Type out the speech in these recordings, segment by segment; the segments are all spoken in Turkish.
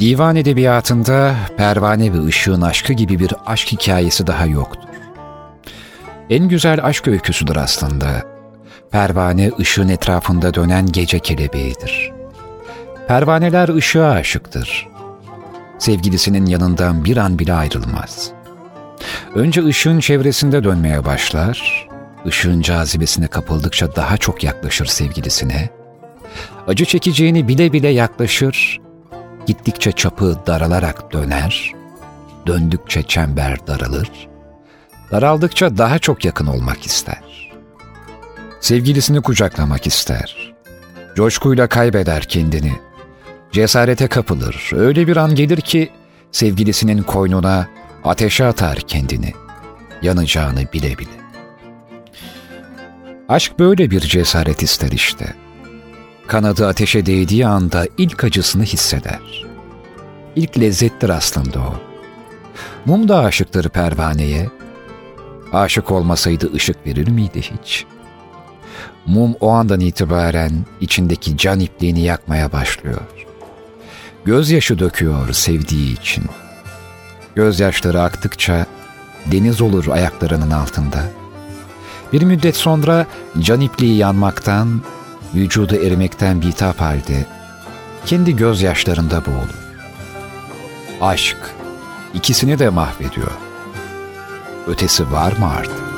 Divan edebiyatında pervane ve ışığın aşkı gibi bir aşk hikayesi daha yoktur. En güzel aşk öyküsüdür aslında. Pervane ışığın etrafında dönen gece kelebeğidir. Pervaneler ışığa aşıktır. Sevgilisinin yanından bir an bile ayrılmaz. Önce ışığın çevresinde dönmeye başlar, ışığın cazibesine kapıldıkça daha çok yaklaşır sevgilisine, acı çekeceğini bile bile yaklaşır, gittikçe çapı daralarak döner, döndükçe çember daralır, daraldıkça daha çok yakın olmak ister. Sevgilisini kucaklamak ister. Coşkuyla kaybeder kendini. Cesarete kapılır. Öyle bir an gelir ki sevgilisinin koynuna ateşe atar kendini. Yanacağını bile bile. Aşk böyle bir cesaret ister işte. Kanadı ateşe değdiği anda ilk acısını hisseder. İlk lezzettir aslında o. Mum da aşıktır pervaneye. Aşık olmasaydı ışık verir miydi hiç? Mum o andan itibaren içindeki can ipliğini yakmaya başlıyor. Gözyaşı döküyor sevdiği için. Gözyaşları aktıkça deniz olur ayaklarının altında. Bir müddet sonra can ipliği yanmaktan, vücudu erimekten bitap halde kendi gözyaşlarında boğulur. Aşk ikisini de mahvediyor. Ötesi var mı artık?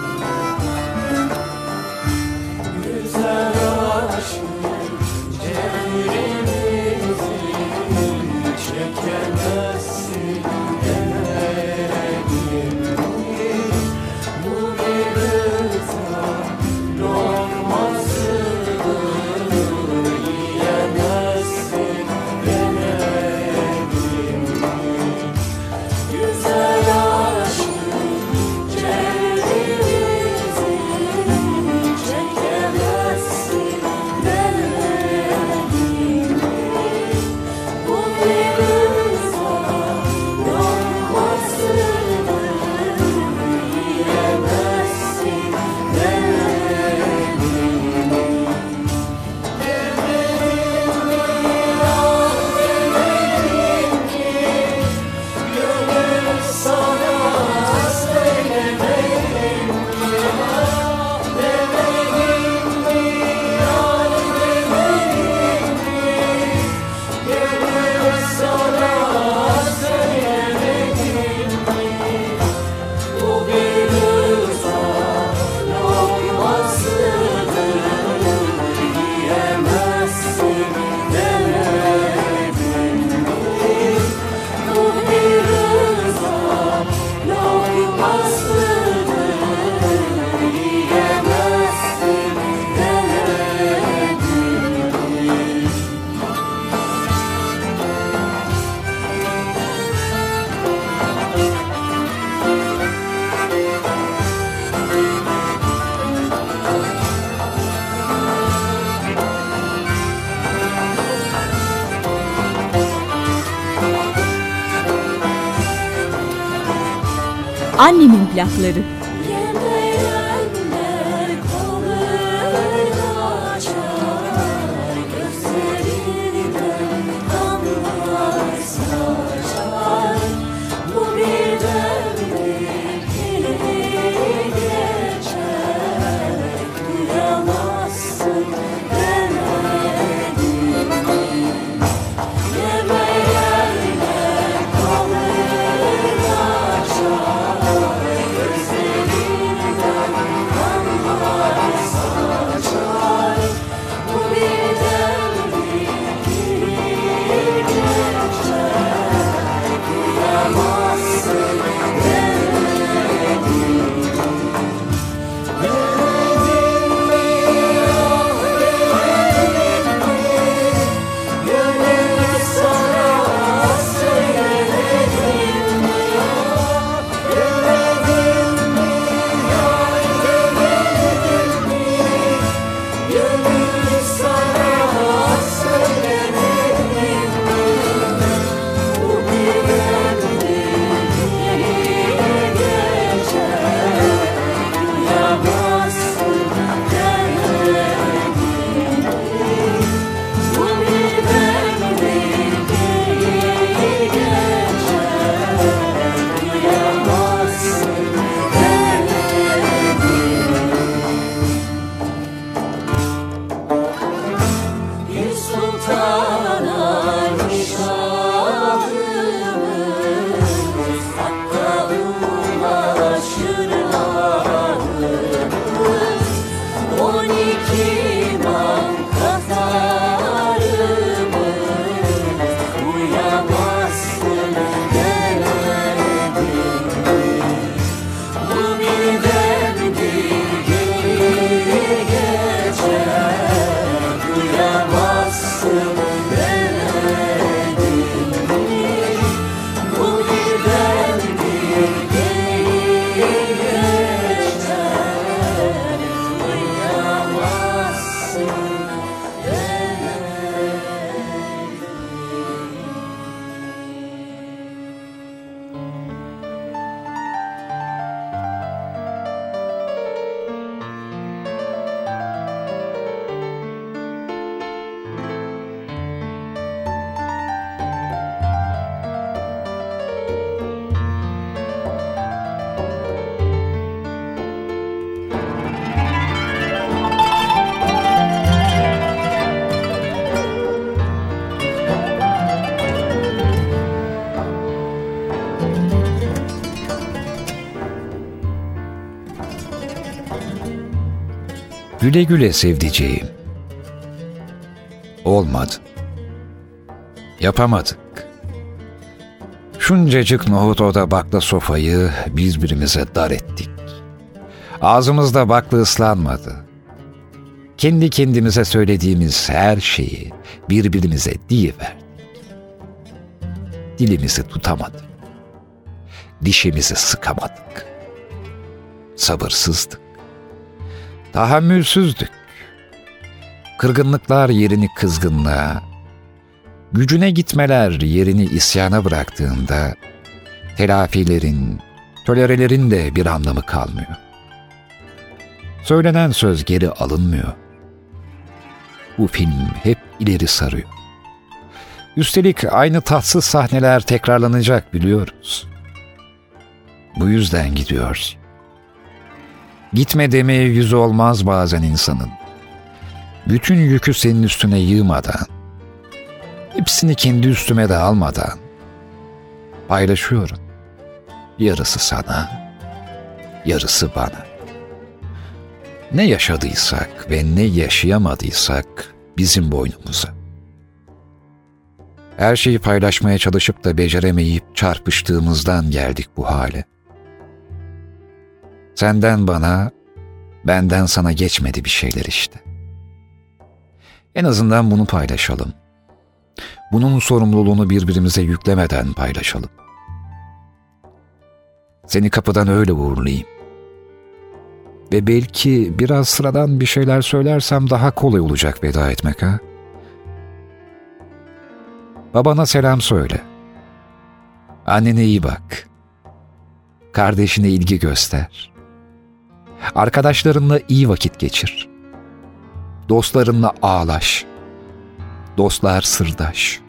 Annemin Güle güle sevdiceğim. Olmadı. Yapamadık. Şuncacık nohut oda bakla sofayı birbirimize dar ettik. Ağzımızda bakla ıslanmadı. Kendi kendimize söylediğimiz her şeyi birbirimize diyiverdik. Dilimizi tutamadık. Dişimizi sıkamadık. Sabırsızdık. Tahammülsüzdük. Kırgınlıklar yerini kızgınlığa, gücüne gitmeler yerini isyana bıraktığında telafilerin, tolerelerin de bir anlamı kalmıyor. Söylenen söz geri alınmıyor. Bu film hep ileri sarıyor. Üstelik aynı tatsız sahneler tekrarlanacak biliyoruz. Bu yüzden gidiyoruz. Gitme demeye yüzü olmaz bazen insanın. Bütün yükü senin üstüne yığmadan, hepsini kendi üstüme de almadan paylaşıyorum. Yarısı sana, yarısı bana. Ne yaşadıysak ve ne yaşayamadıysak bizim boynumuza. Her şeyi paylaşmaya çalışıp da beceremeyip çarpıştığımızdan geldik bu hale. Senden bana, benden sana geçmedi bir şeyler işte. En azından bunu paylaşalım. Bunun sorumluluğunu birbirimize yüklemeden paylaşalım. Seni kapıdan öyle uğurlayayım. Ve belki biraz sıradan bir şeyler söylersem daha kolay olacak veda etmek ha? Babana selam söyle. Annene iyi bak. Kardeşine ilgi göster. Arkadaşlarınla iyi vakit geçir. Dostlarınla ağlaş. Dostlar sırdaş.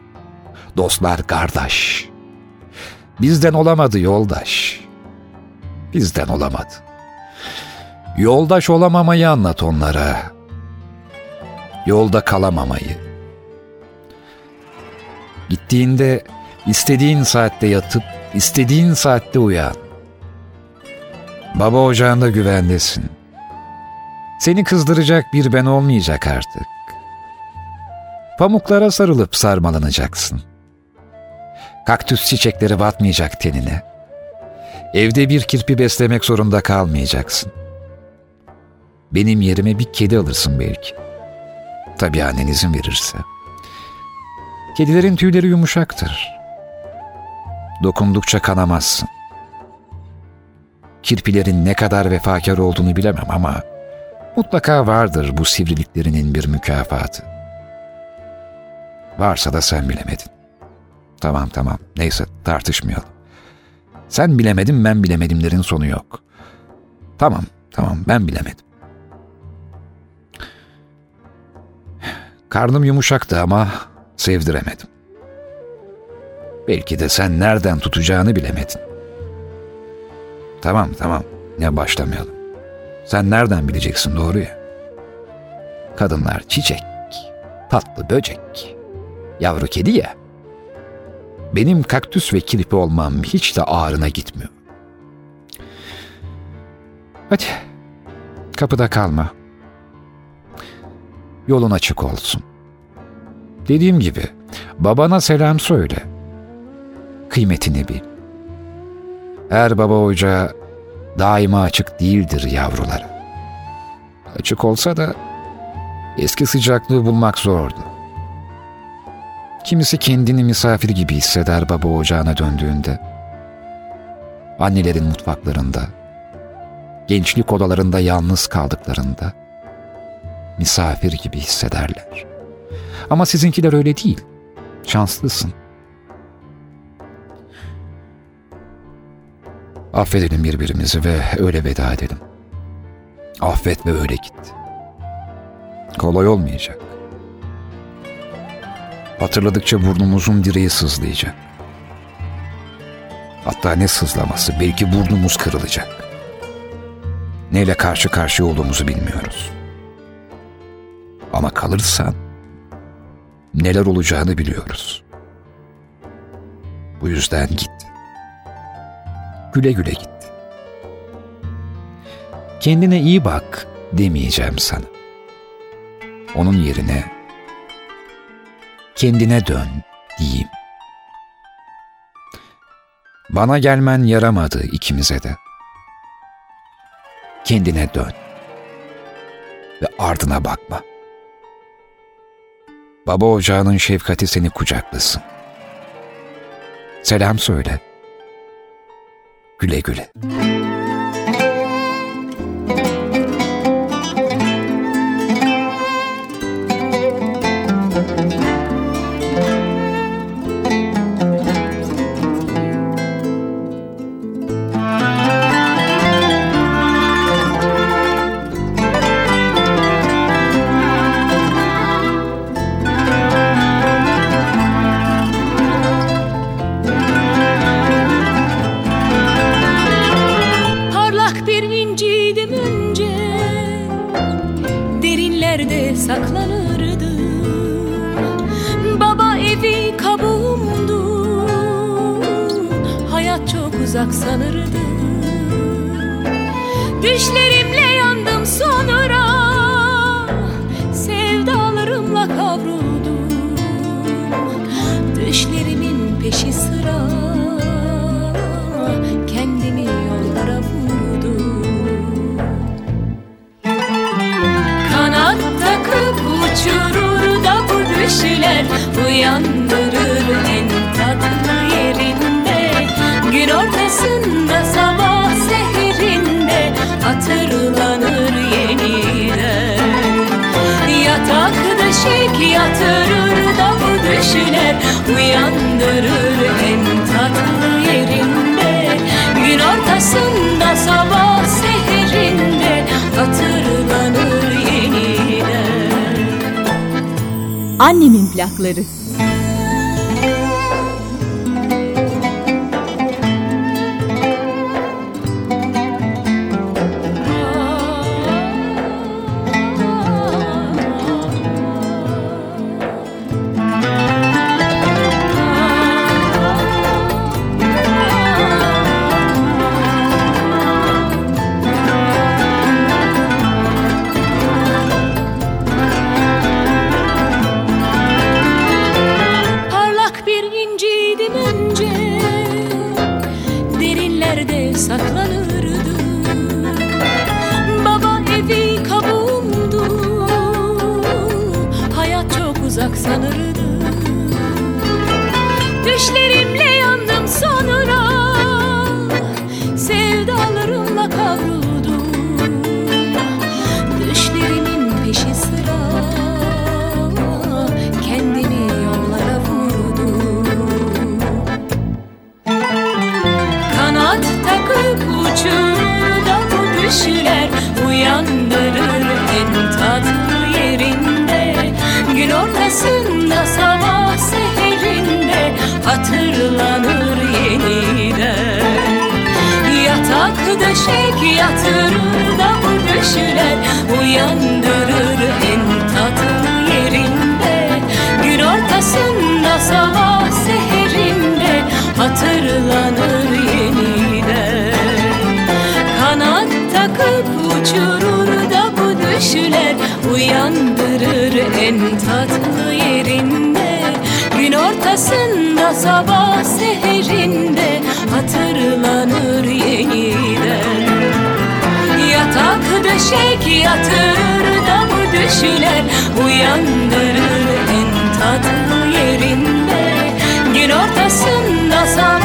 Dostlar kardeş. Bizden olamadı yoldaş. Bizden olamadı. Yoldaş olamamayı anlat onlara. Yolda kalamamayı. Gittiğinde istediğin saatte yatıp istediğin saatte uyan. Baba ocağında güvendesin. Seni kızdıracak bir ben olmayacak artık. Pamuklara sarılıp sarmalanacaksın. Kaktüs çiçekleri batmayacak tenine. Evde bir kirpi beslemek zorunda kalmayacaksın. Benim yerime bir kedi alırsın belki. Tabii annen izin verirse. Kedilerin tüyleri yumuşaktır. Dokundukça kanamazsın. Kirpilerin ne kadar vefakar olduğunu bilemem ama mutlaka vardır bu sivriliklerinin bir mükafatı. Varsa da sen bilemedin. Tamam tamam neyse tartışmayalım. Sen bilemedin ben bilemedimlerin sonu yok. Tamam tamam ben bilemedim. Karnım yumuşaktı ama sevdiremedim. Belki de sen nereden tutacağını bilemedin. Tamam tamam ne başlamayalım. Sen nereden bileceksin doğru ya? Kadınlar çiçek, tatlı böcek, yavru kedi ya. Benim kaktüs ve kirpi olmam hiç de ağrına gitmiyor. Hadi kapıda kalma. Yolun açık olsun. Dediğim gibi babana selam söyle. Kıymetini bil. Her baba ocağı daima açık değildir yavrulara. Açık olsa da eski sıcaklığı bulmak zordu. Kimisi kendini misafir gibi hisseder baba ocağına döndüğünde. Annelerin mutfaklarında, gençlik odalarında yalnız kaldıklarında misafir gibi hissederler. Ama sizinkiler öyle değil. Şanslısın. Affedelim birbirimizi ve öyle veda edelim. Affet ve öyle git. Kolay olmayacak. Hatırladıkça burnumuzun direği sızlayacak. Hatta ne sızlaması, belki burnumuz kırılacak. Neyle karşı karşıya olduğumuzu bilmiyoruz. Ama kalırsan neler olacağını biliyoruz. Bu yüzden git. Güle güle git. Kendine iyi bak demeyeceğim sana. onun yerine kendine dön diyeyim. Bana gelmen yaramadı ikimize de. Kendine dön ve ardına bakma. Baba ocağının şefkati seni kucaklasın. Selam söyle. Güle güle. Döşek yatırır da bu düşler Uyandırır en tatlı yerinde. Gün ortasında sabah seherinde Hatırlanır yeniden. Kanat takıp uçurur da bu düşler Uyandırır en tatlı yerinde. Gün ortasında sabah seherinde Hatırlanır yeniden. Yatak döşek yatırır da bu düşler Uyandırır en tatlı yerinde. Gün ortasında sabah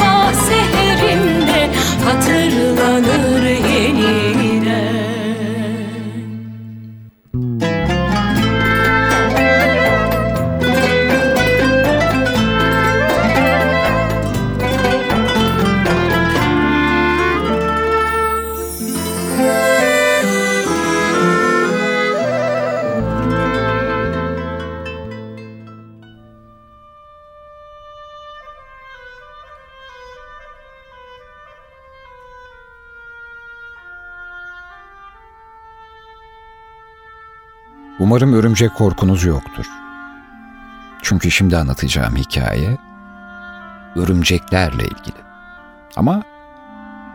Umarım örümcek korkunuz yoktur. Çünkü şimdi anlatacağım hikaye örümceklerle ilgili. Ama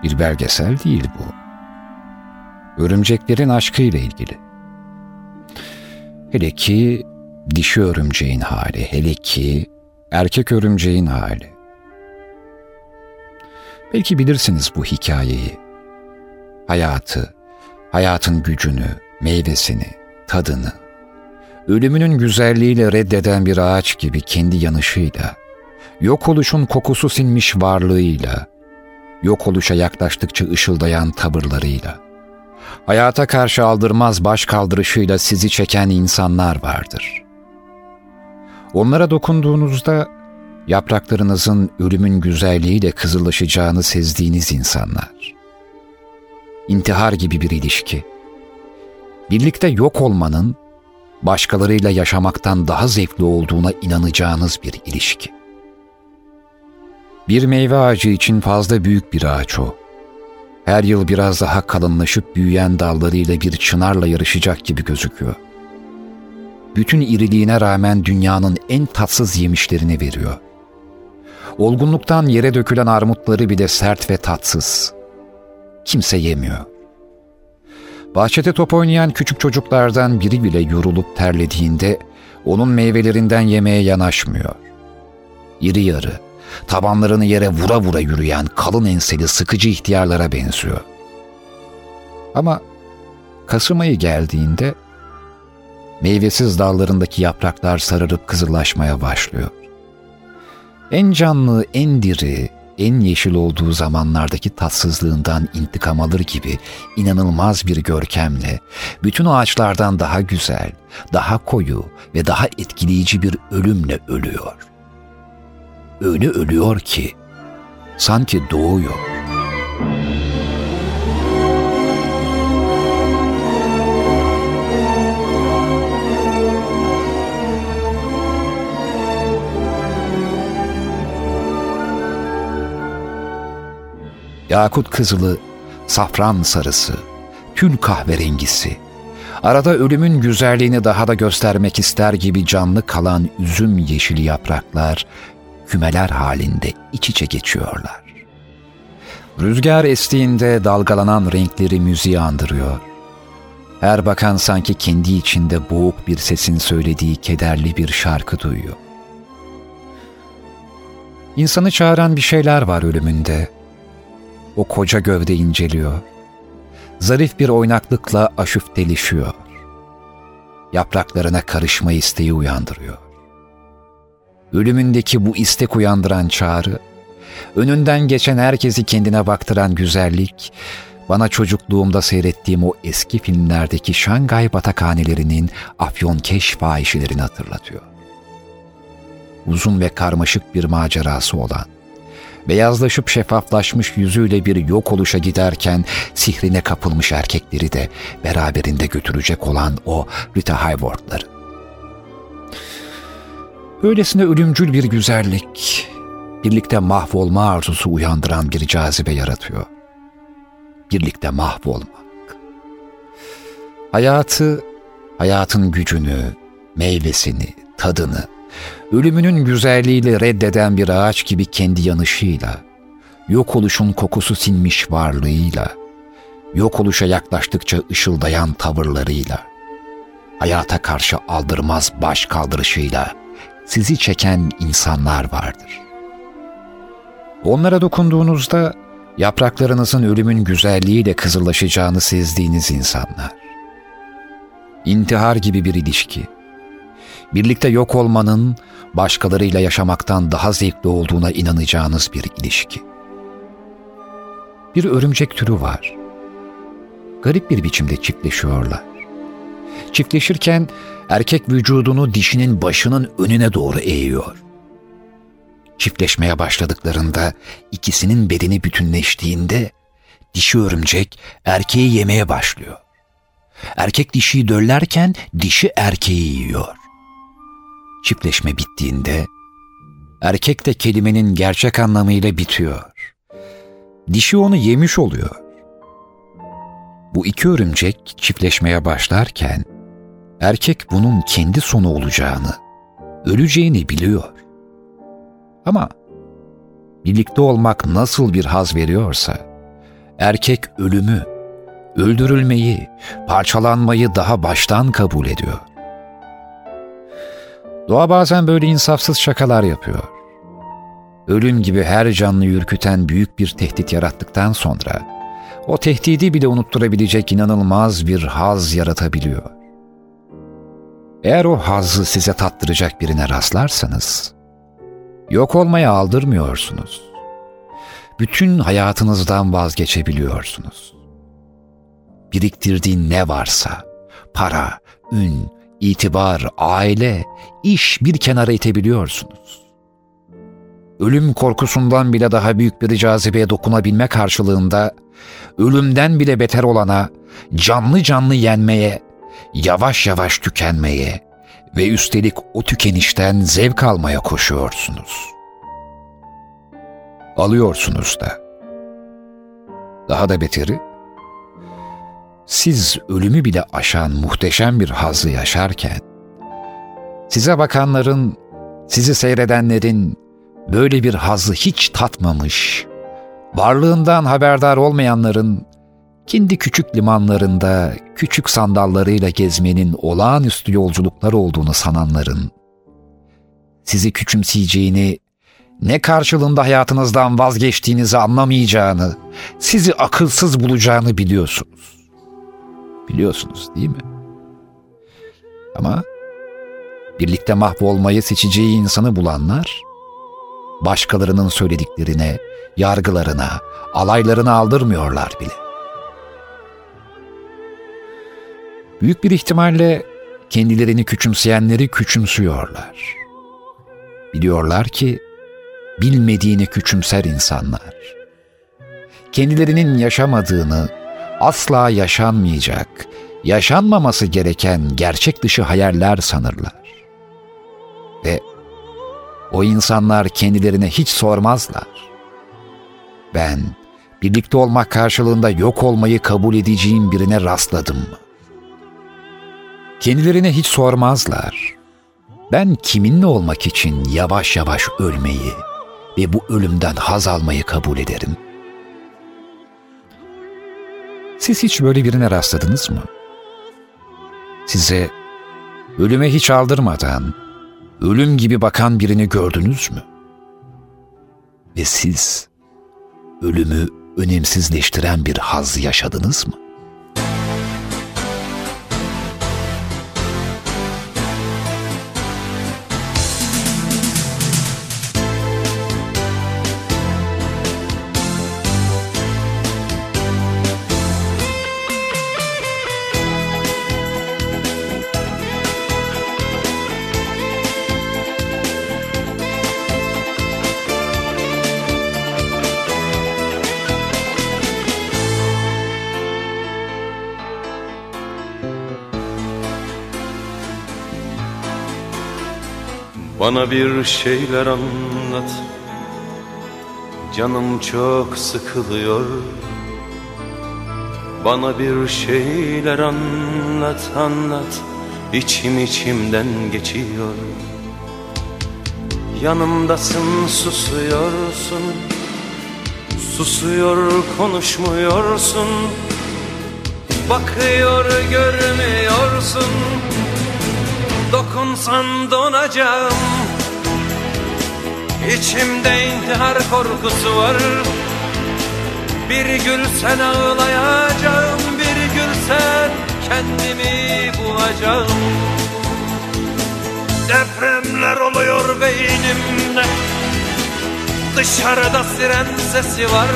bir belgesel değil bu. Örümceklerin aşkıyla ilgili. Hele ki dişi örümceğin hali, hele ki erkek örümceğin hali. Belki bilirsiniz bu hikayeyi. Hayatı, hayatın gücünü, meyvesini, tadını, ölümünün güzelliğiyle reddeden bir ağaç gibi kendi yanışıyla, yok oluşun kokusu sinmiş varlığıyla, yok oluşa yaklaştıkça ışıldayan tavırlarıyla, hayata karşı aldırmaz baş kaldırışıyla sizi çeken insanlar vardır. Onlara dokunduğunuzda yapraklarınızın ölümün güzelliğiyle kızıllaşacağını sezdiğiniz insanlar. İntihar gibi bir ilişki. Birlikte yok olmanın başkalarıyla yaşamaktan daha zevkli olduğuna inanacağınız bir ilişki. Bir meyve ağacı için fazla büyük bir ağaç o. Her yıl biraz daha kalınlaşıp büyüyen dallarıyla bir çınarla yarışacak gibi gözüküyor. Bütün iriliğine rağmen dünyanın en tatsız yemişlerini veriyor. Olgunluktan yere dökülen armutları bile sert ve tatsız. Kimse yemiyor. Bahçede top oynayan küçük çocuklardan biri bile yorulup terlediğinde onun meyvelerinden yemeye yanaşmıyor. İri yarı, tabanlarını yere vura vura yürüyen kalın enseli sıkıcı ihtiyarlara benziyor. Ama Kasım ayı geldiğinde meyvesiz dallarındaki yapraklar sararıp kızıllaşmaya başlıyor. En canlı, en diri, en yeşil olduğu zamanlardaki tatsızlığından intikam alır gibi inanılmaz bir görkemle, bütün ağaçlardan daha güzel, daha koyu ve daha etkileyici bir ölümle ölüyor. Öyle ölüyor ki sanki doğuyor. Yakut kızılı, safran sarısı, tül kahverengisi, arada ölümün güzelliğini daha da göstermek ister gibi canlı kalan üzüm yeşili yapraklar, kümeler halinde iç içe geçiyorlar. Rüzgar estiğinde dalgalanan renkleri müziği andırıyor. Her bakan sanki kendi içinde boğuk bir sesin söylediği kederli bir şarkı duyuyor. İnsanı çağıran bir şeyler var ölümünde o koca gövde inceliyor. Zarif bir oynaklıkla aşüftelişiyor. Yapraklarına karışma isteği uyandırıyor. Ölümündeki bu istek uyandıran çağrı, önünden geçen herkesi kendine baktıran güzellik, bana çocukluğumda seyrettiğim o eski filmlerdeki Şangay batakhanelerinin afyonkeş fahişelerini hatırlatıyor. Uzun ve karmaşık bir macerası olan, beyazlaşıp şeffaflaşmış yüzüyle bir yok oluşa giderken sihrine kapılmış erkekleri de beraberinde götürecek olan o Rita Hayworth'ları. Böylesine ölümcül bir güzellik, birlikte mahvolma arzusu uyandıran bir cazibe yaratıyor. Birlikte mahvolmak. Hayatı, hayatın gücünü, meyvesini, tadını, ölümünün güzelliğiyle reddeden bir ağaç gibi kendi yanışıyla, yok oluşun kokusu sinmiş varlığıyla, yok oluşa yaklaştıkça ışıldayan tavırlarıyla, hayata karşı aldırmaz baş kaldırışıyla sizi çeken insanlar vardır. Onlara dokunduğunuzda yapraklarınızın ölümün güzelliğiyle kızıllaşacağını sezdiğiniz insanlar. İntihar gibi bir ilişki, birlikte yok olmanın başkalarıyla yaşamaktan daha zevkli olduğuna inanacağınız bir ilişki. Bir örümcek türü var. Garip bir biçimde çiftleşiyorlar. Çiftleşirken erkek vücudunu dişinin başının önüne doğru eğiyor. Çiftleşmeye başladıklarında ikisinin bedeni bütünleştiğinde dişi örümcek erkeği yemeye başlıyor. Erkek dişiyi döllerken dişi erkeği yiyor. Çiftleşme bittiğinde erkek de kelimenin gerçek anlamıyla bitiyor. Dişi onu yemiş oluyor. Bu iki örümcek çiftleşmeye başlarken erkek bunun kendi sonu olacağını, öleceğini biliyor. Ama birlikte olmak nasıl bir haz veriyorsa, erkek ölümü, öldürülmeyi, parçalanmayı daha baştan kabul ediyor. Doğa bazen böyle insafsız şakalar yapıyor. Ölüm gibi her canlı ürküten büyük bir tehdit yarattıktan sonra o tehdidi bile unutturabilecek inanılmaz bir haz yaratabiliyor. Eğer o hazzı size tattıracak birine rastlarsanız, yok olmaya aldırmıyorsunuz. Bütün hayatınızdan vazgeçebiliyorsunuz. Biriktirdiğin ne varsa, para, ün, itibar, aile, iş bir kenara itebiliyorsunuz. Ölüm korkusundan bile daha büyük bir cazibeye dokunabilme karşılığında, ölümden bile beter olana, canlı canlı yenmeye, yavaş yavaş tükenmeye ve üstelik o tükenişten zevk almaya koşuyorsunuz. Alıyorsunuz da. Daha da beteri, siz ölümü bile aşan muhteşem bir hazzı yaşarken, size bakanların, sizi seyredenlerin böyle bir hazzı hiç tatmamış, varlığından haberdar olmayanların kendi küçük limanlarında küçük sandallarıyla gezmenin olağanüstü yolculuklar olduğunu sananların, sizi küçümseyeceğini, ne karşılığında hayatınızdan vazgeçtiğinizi anlamayacağını, sizi akılsız bulacağını biliyorsunuz. Biliyorsunuz değil mi? Ama birlikte mahvolmayı seçeceği insanı bulanlar, başkalarının söylediklerine, yargılarına, alaylarına aldırmıyorlar bile. Büyük bir ihtimalle kendilerini küçümseyenleri küçümsüyorlar. Biliyorlar ki bilmediğini küçümser insanlar. Kendilerinin yaşamadığını, asla yaşanmayacak, yaşanmaması gereken gerçek dışı hayaller sanırlar. Ve o insanlar kendilerine hiç sormazlar. Ben birlikte olmak karşılığında yok olmayı kabul edeceğim birine rastladım mı? Kendilerine hiç sormazlar. Ben kiminle olmak için yavaş yavaş ölmeyi ve bu ölümden haz almayı kabul ederim. Siz hiç böyle birine rastladınız mı? Size ölüme hiç aldırmadan ölüm gibi bakan birini gördünüz mü? Ve siz ölümü önemsizleştiren bir haz yaşadınız mı? Bana bir şeyler anlat. Canım çok sıkılıyor. Bana bir şeyler anlat anlat. İçim içimden geçiyor. Yanımdasın susuyorsun. Susuyor konuşmuyorsun. Bakıyor görmüyorsun Dokunsan donacağım. İçimde intihar korkusu var. Bir gül sen ağlayacağım Bir gül sen kendimi bulacağım. Depremler oluyor beynimde. Dışarıda siren sesi var.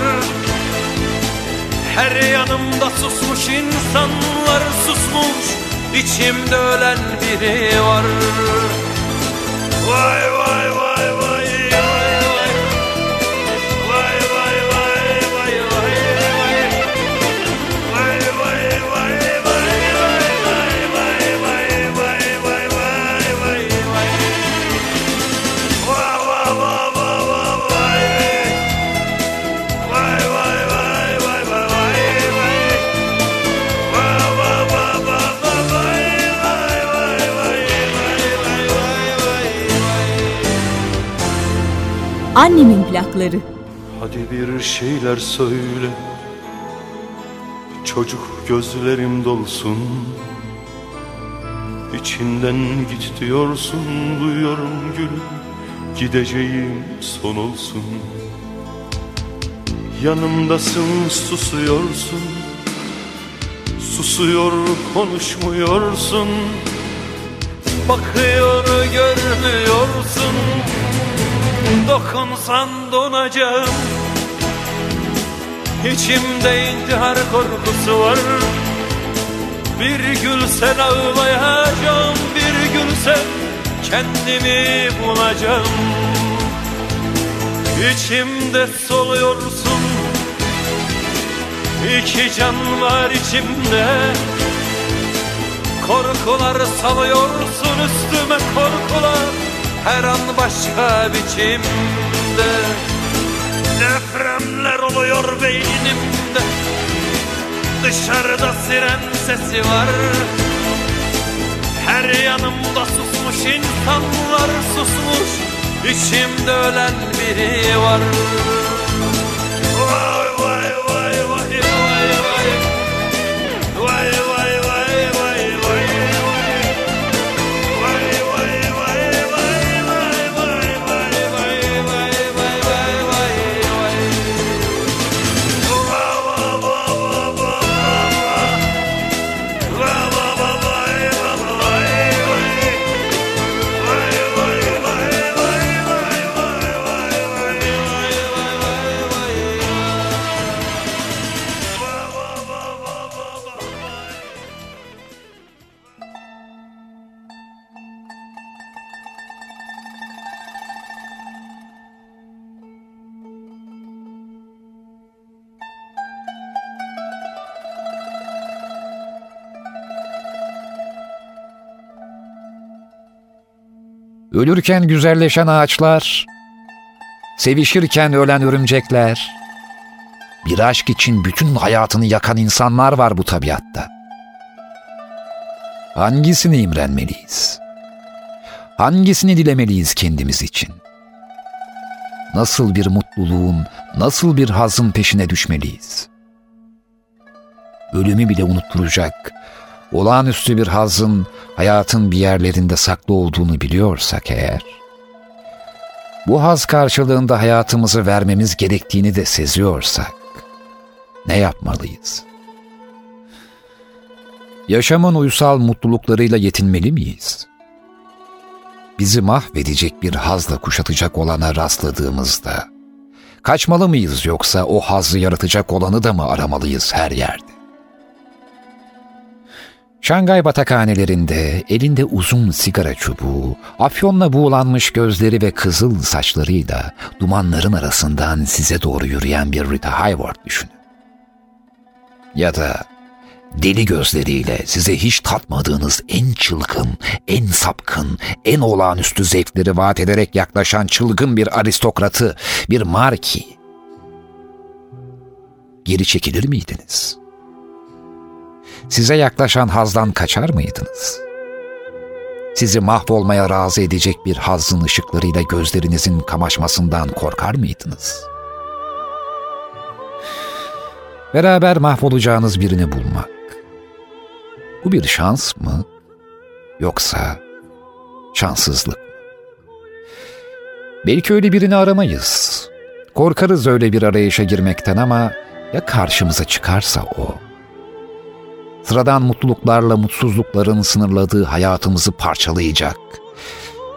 Her yanımda susmuş insanlar susmuş İçimde ölen biri var. Vay vay vay Annemin plakları. Hadi bir şeyler söyle. Çocuk gözlerim dolsun. İçinden git diyorsun duyuyorum gülüm Gideceğim son olsun. Yanımdasın susuyorsun. Susuyor konuşmuyorsun. Bakıyor görmüyorsun Dokunsan donacağım. İçimde intihar korkusu var. Bir gülsen ağlayacağım Bir gülsen kendimi bulacağım. İçimde soluyorsun. İki can var içimde. Korkular salıyorsun üstüme korkular Her an başka biçimde. Depremler oluyor beynimde. Dışarıda siren sesi var. Her yanımda susmuş insanlar susmuş İçimde ölen biri var Ölürken güzelleşen ağaçlar, sevişirken ölen örümcekler, bir aşk için bütün hayatını yakan insanlar var bu tabiatta. Hangisini imrenmeliyiz? Hangisini dilemeliyiz kendimiz için? Nasıl bir mutluluğun, nasıl bir hazın peşine düşmeliyiz? Ölümü bile unutturacak, olağanüstü bir hazın hayatın bir yerlerinde saklı olduğunu biliyorsak eğer, bu haz karşılığında hayatımızı vermemiz gerektiğini de seziyorsak, ne yapmalıyız? Yaşamın uysal mutluluklarıyla yetinmeli miyiz? Bizi mahvedecek bir hazla kuşatacak olana rastladığımızda, kaçmalı mıyız yoksa o hazzı yaratacak olanı da mı aramalıyız her yerde? Şangay batakhanelerinde elinde uzun sigara çubuğu, afyonla buğulanmış gözleri ve kızıl saçlarıyla dumanların arasından size doğru yürüyen bir Rita Hayworth düşünün. Ya da deli gözleriyle size hiç tatmadığınız en çılgın, en sapkın, en olağanüstü zevkleri vaat ederek yaklaşan çılgın bir aristokratı, bir marki. Geri çekilir miydiniz?'' Size yaklaşan hazdan kaçar mıydınız? Sizi mahvolmaya razı edecek bir hazzın ışıklarıyla gözlerinizin kamaşmasından korkar mıydınız? Beraber mahvolacağınız birini bulmak. Bu bir şans mı? Yoksa şanssızlık mı? Belki öyle birini aramayız. Korkarız öyle bir arayışa girmekten ama ya karşımıza çıkarsa o? Sıradan mutluluklarla mutsuzlukların sınırladığı hayatımızı parçalayacak,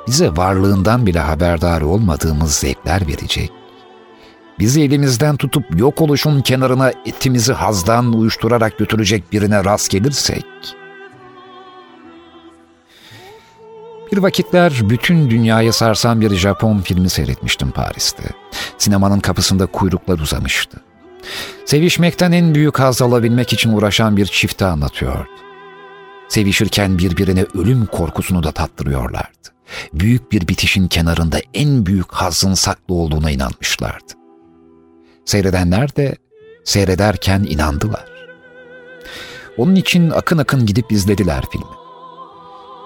bize varlığından bile haberdar olmadığımız zevkler verecek, bizi elimizden tutup yok oluşun kenarına etimizi hazdan uyuşturarak götürecek birine rast gelirsek, Bir vakitler bütün dünyayı sarsan bir Japon filmi seyretmiştim Paris'te. Sinemanın kapısında kuyruklar uzamıştı. Sevişmekten en büyük haz alabilmek için uğraşan bir çifti anlatıyordu. Sevişirken birbirine ölüm korkusunu da tattırıyorlardı. Büyük bir bitişin kenarında en büyük hazın saklı olduğuna inanmışlardı. Seyredenler de seyrederken inandılar. Onun için akın akın gidip izlediler filmi.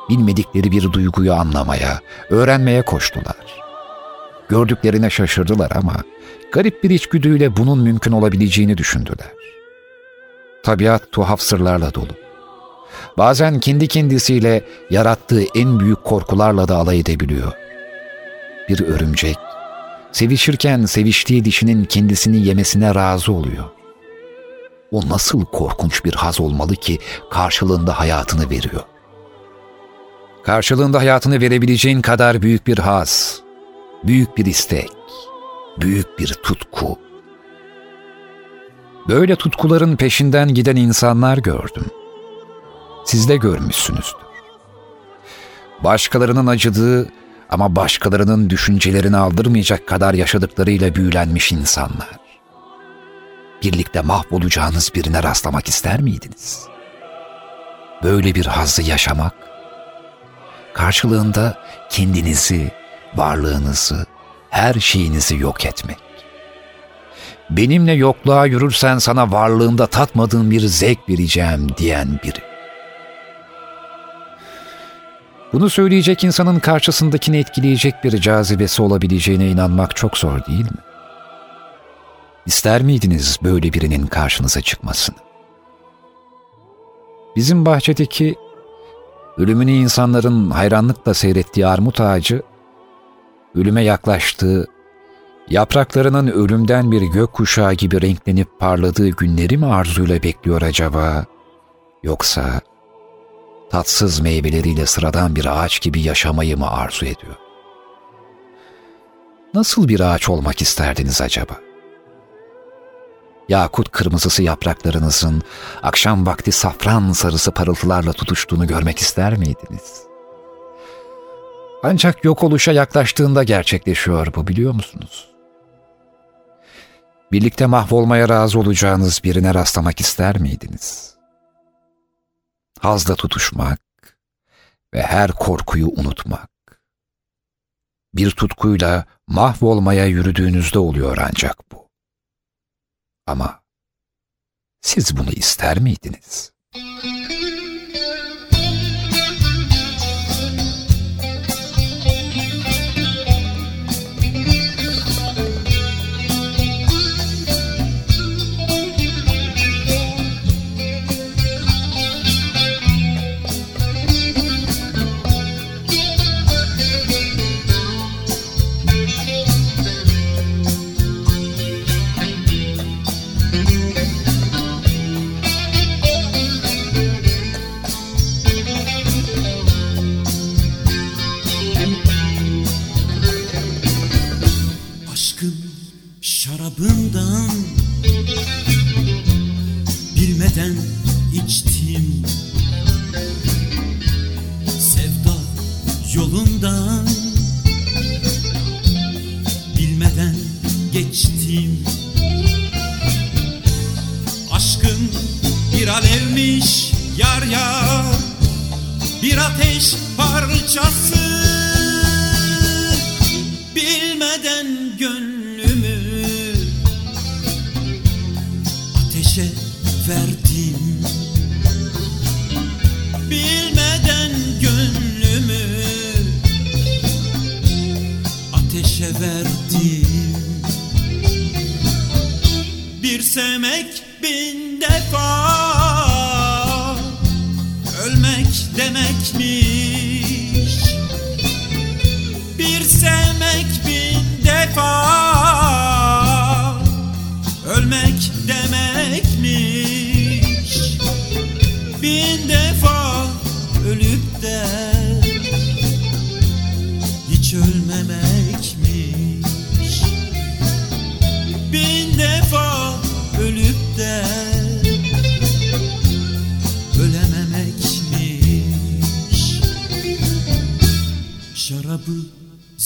Bilmedikleri bir duyguyu anlamaya, öğrenmeye koştular. Gördüklerine şaşırdılar ama garip bir içgüdüyle bunun mümkün olabileceğini düşündüler. Tabiat tuhaf sırlarla dolu. bazen kendi kendisiyle yarattığı en büyük korkularla da alay edebiliyor. Bir örümcek, sevişirken seviştiği dişinin kendisini yemesine razı oluyor. O nasıl korkunç bir haz olmalı ki karşılığında hayatını veriyor. Karşılığında hayatını verebileceğin kadar büyük bir haz, büyük bir istek, büyük bir tutku. Böyle tutkuların peşinden giden insanlar gördüm. Siz de görmüşsünüzdür. Başkalarının acıdığı ama başkalarının düşüncelerini aldırmayacak kadar yaşadıklarıyla büyülenmiş insanlar. Birlikte mahvolacağınız birine rastlamak ister miydiniz? Böyle bir hazzı yaşamak, karşılığında kendinizi, varlığınızı, her şeyinizi yok etmek. Benimle yokluğa yürürsen sana varlığında tatmadığın bir zevk vereceğim diyen biri. Bunu söyleyecek insanın karşısındakini etkileyecek bir cazibesi olabileceğine inanmak çok zor değil mi? İster miydiniz böyle birinin karşınıza çıkmasını? Bizim bahçedeki ölümünü insanların hayranlıkla seyrettiği armut ağacı, ölüme yaklaştığı, yapraklarının ölümden bir gök kuşağı gibi renklenip parladığı günleri mi arzuyla bekliyor acaba? Yoksa tatsız meyveleriyle sıradan bir ağaç gibi yaşamayı mı arzu ediyor? Nasıl bir ağaç olmak isterdiniz acaba? Yakut kırmızısı yapraklarınızın akşam vakti safran sarısı parıltılarla tutuştuğunu görmek ister miydiniz? Ancak yok oluşa yaklaştığında gerçekleşiyor bu biliyor musunuz? Birlikte mahvolmaya razı olacağınız birine rastlamak ister miydiniz? Hazla tutuşmak ve her korkuyu unutmak. Bir tutkuyla mahvolmaya yürüdüğünüzde oluyor ancak bu. Ama siz bunu ister miydiniz? Bir alevmiş yar yar. Bir ateş parçası. Bilmeden gönlümü ateşe verdim. Bilmeden gönlümü ateşe verdim. Bir sevmek bin defa. Ölmek demekmiş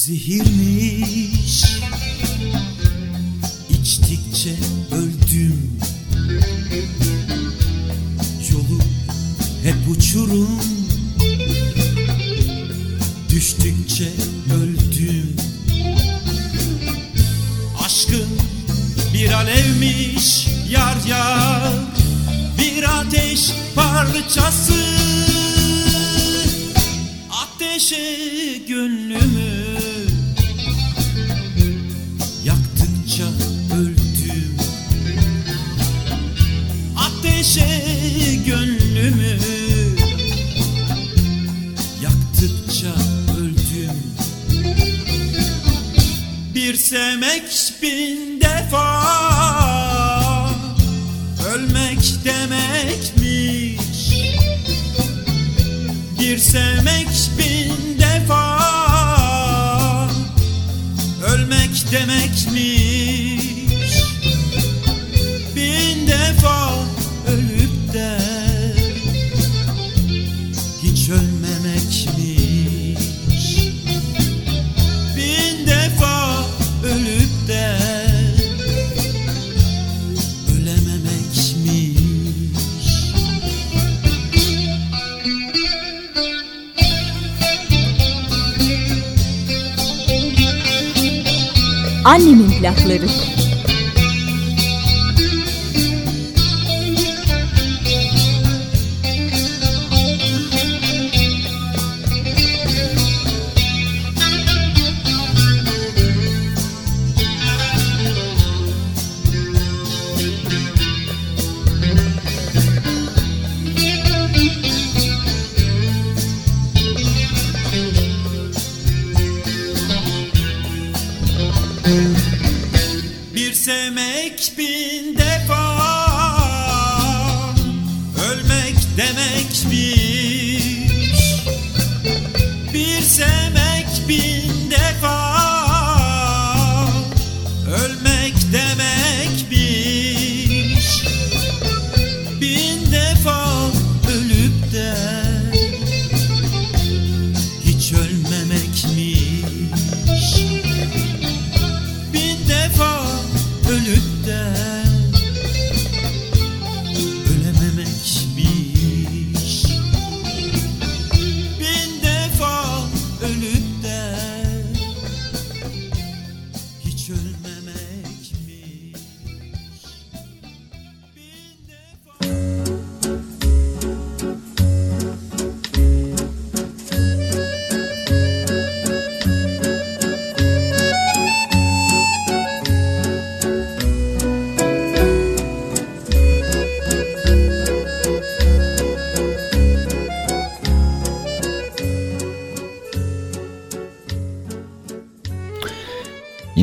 Zehirli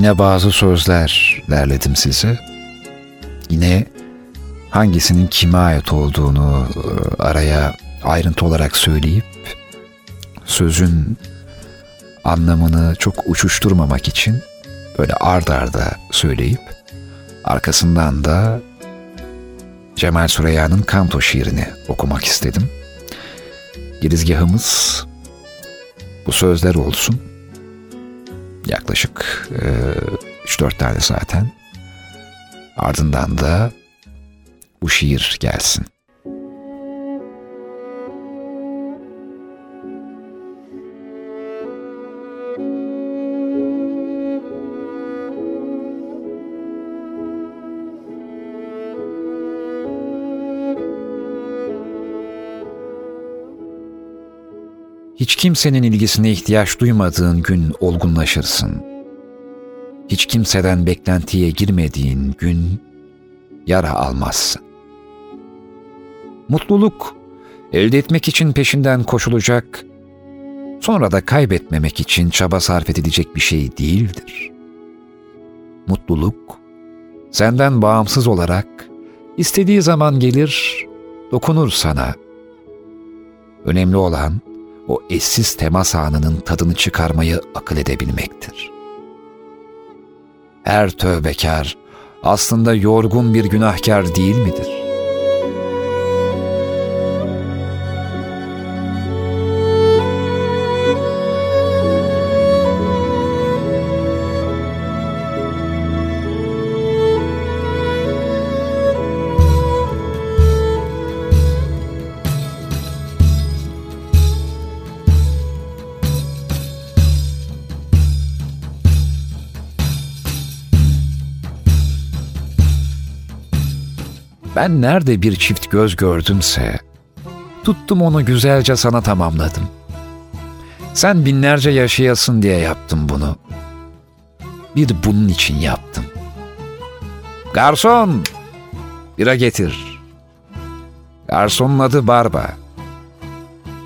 Yine bazı sözler derledim size. Yine hangisinin kime ait olduğunu e, araya ayrıntı olarak söyleyip sözün anlamını çok uçuşturmamak için böyle ard arda söyleyip arkasından da Cemal Süreyya'nın Kanto şiirini okumak istedim. Girizgahımız bu sözler olsun. Yaklaşık e, 3-4 tane zaten. Ardından da bu şiir gelsin. Hiç kimsenin ilgisine ihtiyaç duymadığın gün olgunlaşırsın. Hiç kimseden beklentiye girmediğin gün yara almazsın. Mutluluk elde etmek için peşinden koşulacak, sonra da kaybetmemek için çaba sarf edilecek bir şey değildir. Mutluluk senden bağımsız olarak istediği zaman gelir, dokunur sana. Önemli olan o eşsiz temas anının tadını çıkarmayı akıl edebilmektir. Her tövbekar aslında yorgun bir günahkar değil midir? Ben nerede bir çift göz gördümse, tuttum onu güzelce sana tamamladım. Sen binlerce yaşayasın diye yaptım bunu. Bir bunun için yaptım. Garson, bira getir. Garsonun adı Barba.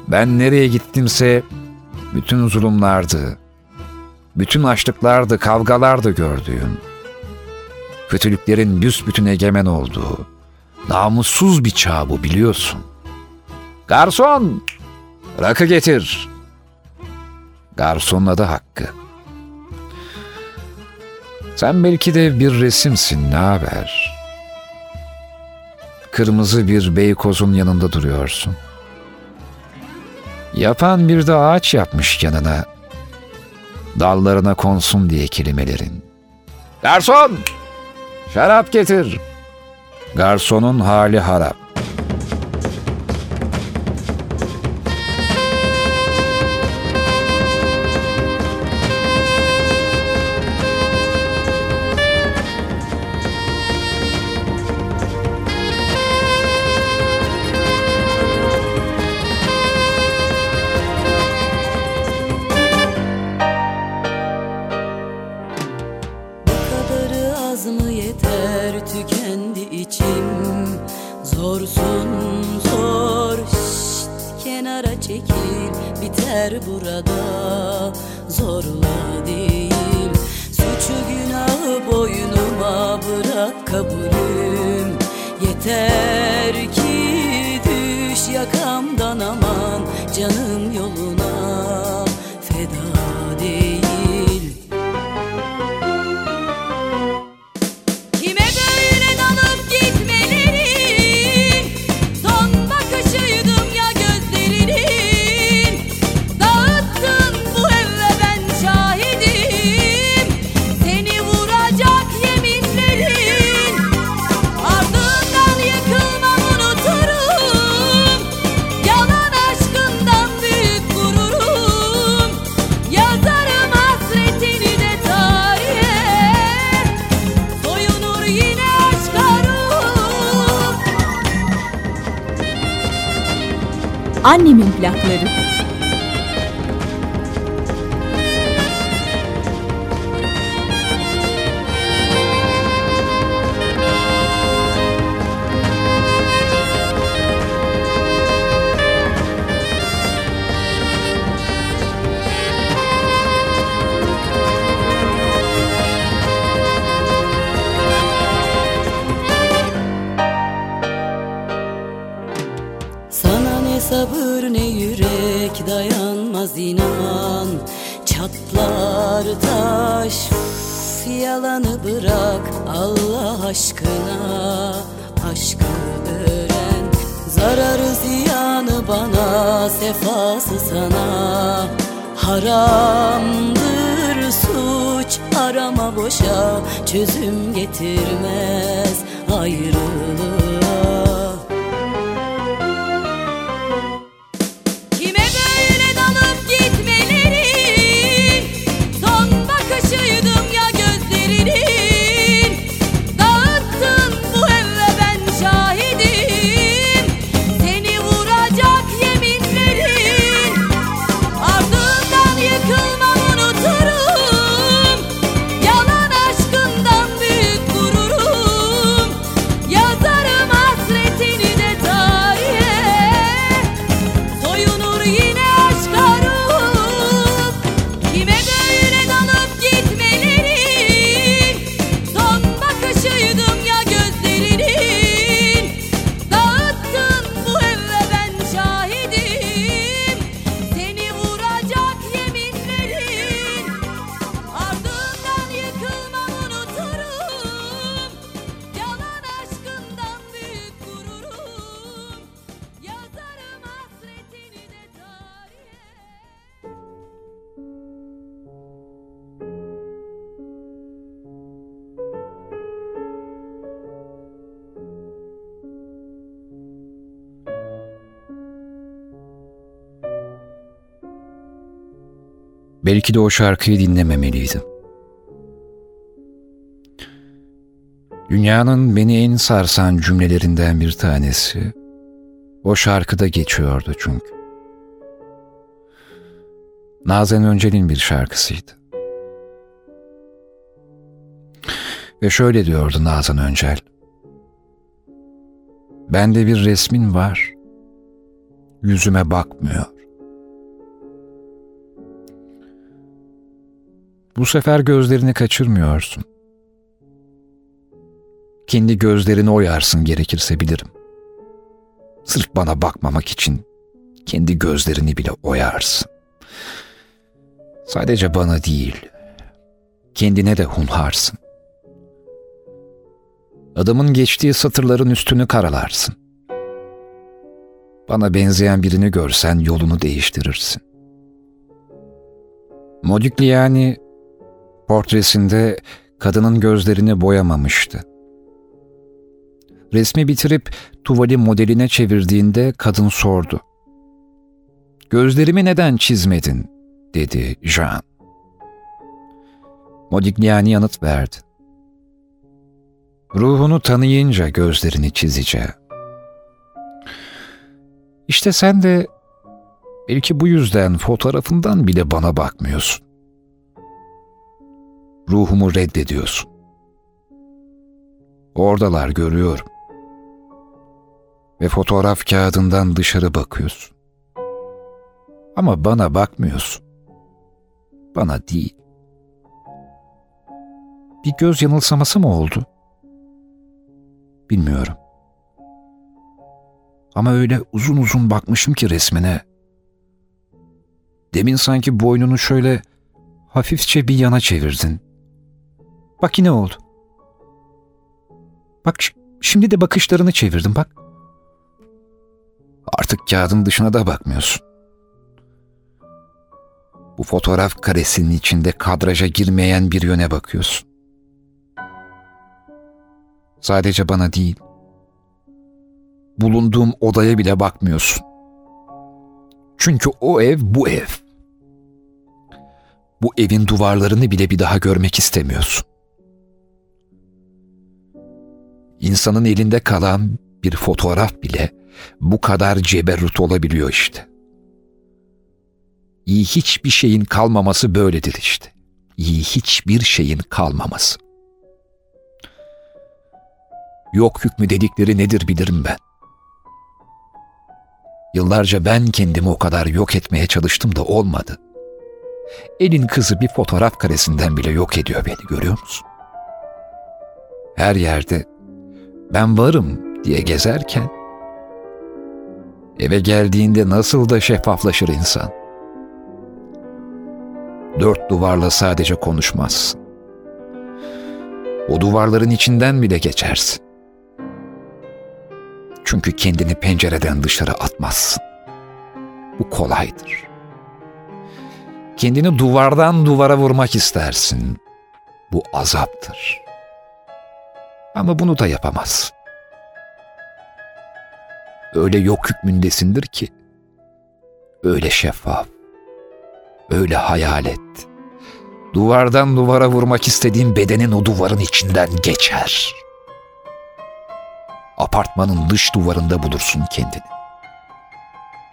Ben nereye gittimse bütün zulümlerdi, bütün açlıklardı, kavgalardı gördüğüm. Kötülüklerin büsbütün egemen olduğu, namussuz bir çağ bu biliyorsun. Garson! Rakı getir. Garsonun adı Hakkı. Sen belki de bir resimsin ne haber? Kırmızı bir beykozun yanında duruyorsun. Yapan bir de ağaç yapmış yanına. Dallarına konsun diye kelimelerin. Garson! Şarap getir. Garsonun hali harap. Üf, yalanı bırak Allah aşkına. Aşkı öğren. Zararı ziyanı bana Sefası sana. Haramdır suç arama boşa. Çözüm getirmez ayrılığa Belki de o şarkıyı dinlememeliydim. Dünyanın beni en sarsan cümlelerinden bir tanesi o şarkıda geçiyordu çünkü. Nazan Öncel'in bir şarkısıydı. Ve şöyle diyordu Nazan Öncel. Bende bir resmin var. Yüzüme bakmıyor. Bu sefer gözlerini kaçırmıyorsun. Kendi gözlerini oyarsın gerekirse bilirim. Sırf bana bakmamak için kendi gözlerini bile oyarsın. Sadece bana değil, kendine de hunharsın. Adamın geçtiği satırların üstünü karalarsın. Bana benzeyen birini görsen yolunu değiştirirsin. Modigliani portresinde kadının gözlerini boyamamıştı. Resmi bitirip tuvali modeline çevirdiğinde kadın sordu. Gözlerimi neden çizmedin? dedi Jean. Modigliani yanıt verdi. Ruhunu tanıyınca gözlerini çizeceğim. İşte sen de belki bu yüzden fotoğrafından bile bana bakmıyorsun. Ruhumu reddediyorsun. Oradalar görüyorum. Ve fotoğraf kağıdından dışarı bakıyorsun. Ama bana bakmıyorsun. Bana değil. Bir göz yanılsaması mı oldu? Bilmiyorum. Ama öyle uzun uzun bakmışım ki resmine. Demin sanki boynunu şöyle hafifçe bir yana çevirdin. Bak yine oldu. Bak şimdi de bakışlarını çevirdim bak. Artık kağıdın dışına da bakmıyorsun. Bu fotoğraf karesinin içinde kadraja girmeyen bir yöne bakıyorsun. Sadece bana değil, bulunduğum odaya bile bakmıyorsun. Çünkü o ev bu ev. Bu evin duvarlarını bile bir daha görmek istemiyorsun. İnsanın elinde kalan bir fotoğraf bile bu kadar ceberrut olabiliyor işte. İyi hiçbir şeyin kalmaması böyledir işte. İyi hiçbir şeyin kalmaması. Yok hükmü dedikleri nedir bilirim ben. Yıllarca ben kendimi o kadar yok etmeye çalıştım da olmadı. Elin kızı bir fotoğraf karesinden bile yok ediyor beni görüyor musun? Her yerde ben varım diye gezerken eve geldiğinde nasıl da şeffaflaşır insan. Dört duvarla sadece konuşmazsın. O duvarların içinden bile geçersin. Çünkü kendini pencereden dışarı atmazsın. Bu kolaydır. Kendini duvardan duvara vurmak istersin. Bu azaptır. Ama bunu da yapamazsın. Öyle yok hükmündesindir ki, öyle şeffaf, öyle hayalet. Duvardan duvara vurmak istediğin bedenin o duvarın içinden geçer. Apartmanın dış duvarında bulursun kendini.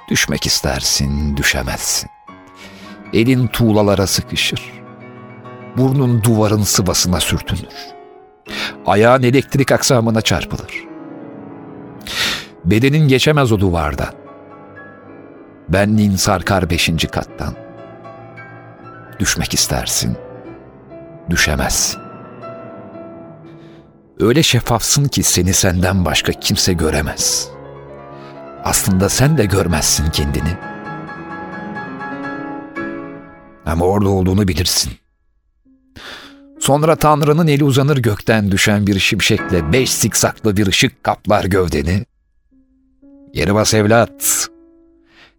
Düşmek istersin, düşemezsin. Elin tuğlalara sıkışır. Burnun duvarın sıvasına sürtünür. Ayağın elektrik aksamına çarpılır. Bedenin geçemez o duvardan. Benliğin sarkar beşinci kattan. Düşmek istersin. Düşemezsin. Öyle şeffafsın ki seni senden başka kimse göremez. Aslında sen de görmezsin kendini. Ama orada olduğunu bilirsin. Sonra Tanrı'nın eli uzanır gökten düşen bir şimşekle beş siksaklı bir ışık kaplar gövdeni. Yeri bas evlat.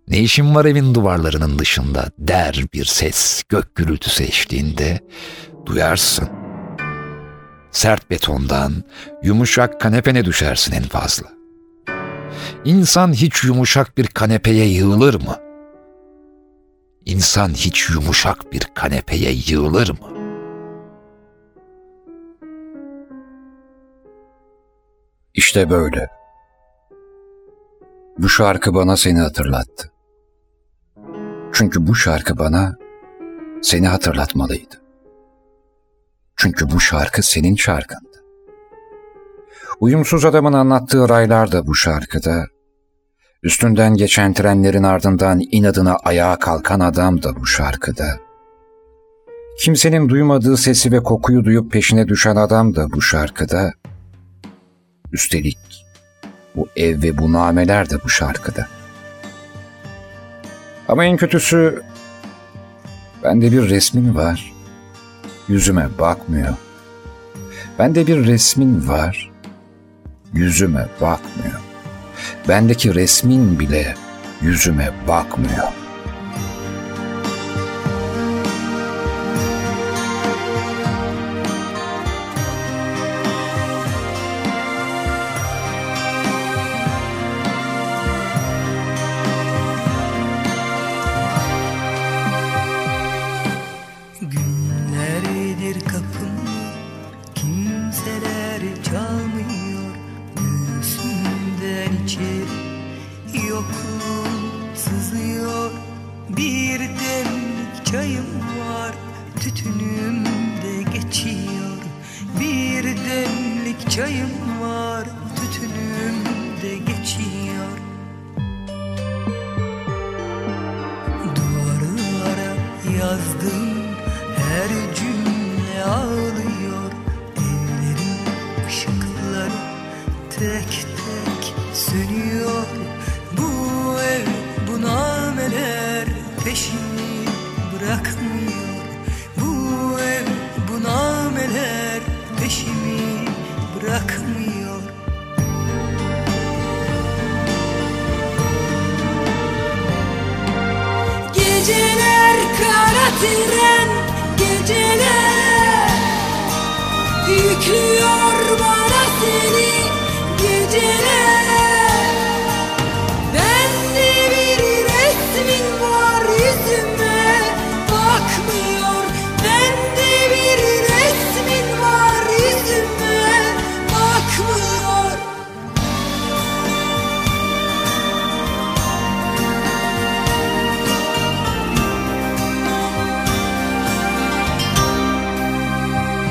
Ne işin var evin duvarlarının dışında der bir ses gök gürültüsü eşliğinde duyarsın. Sert betondan yumuşak kanepene düşersin en fazla. İnsan hiç yumuşak bir kanepeye yığılır mı? İnsan hiç yumuşak bir kanepeye yığılır mı? İşte böyle. Bu şarkı bana seni hatırlattı. Çünkü bu şarkı bana seni hatırlatmalıydı. Çünkü bu şarkı senin şarkındı. Uyumsuz adamın anlattığı raylar da bu şarkıda. Üstünden geçen trenlerin ardından inadına ayağa kalkan adam da bu şarkıda. Kimsenin duymadığı sesi ve kokuyu duyup peşine düşen adam da bu şarkıda. Üstelik bu ev ve bu nameler de bu şarkıda. Ama en kötüsü bende bir resmin var. Yüzüme bakmıyor. Bende bir resmin var. Yüzüme bakmıyor. Bendeki resmin bile yüzüme bakmıyor. Tek tek sönüyor. Bu ev bu nameler peşini bırakmıyor. Bu ev bu nameler peşimi bırakmıyor. Geceler kara tren geceler Yüklüyor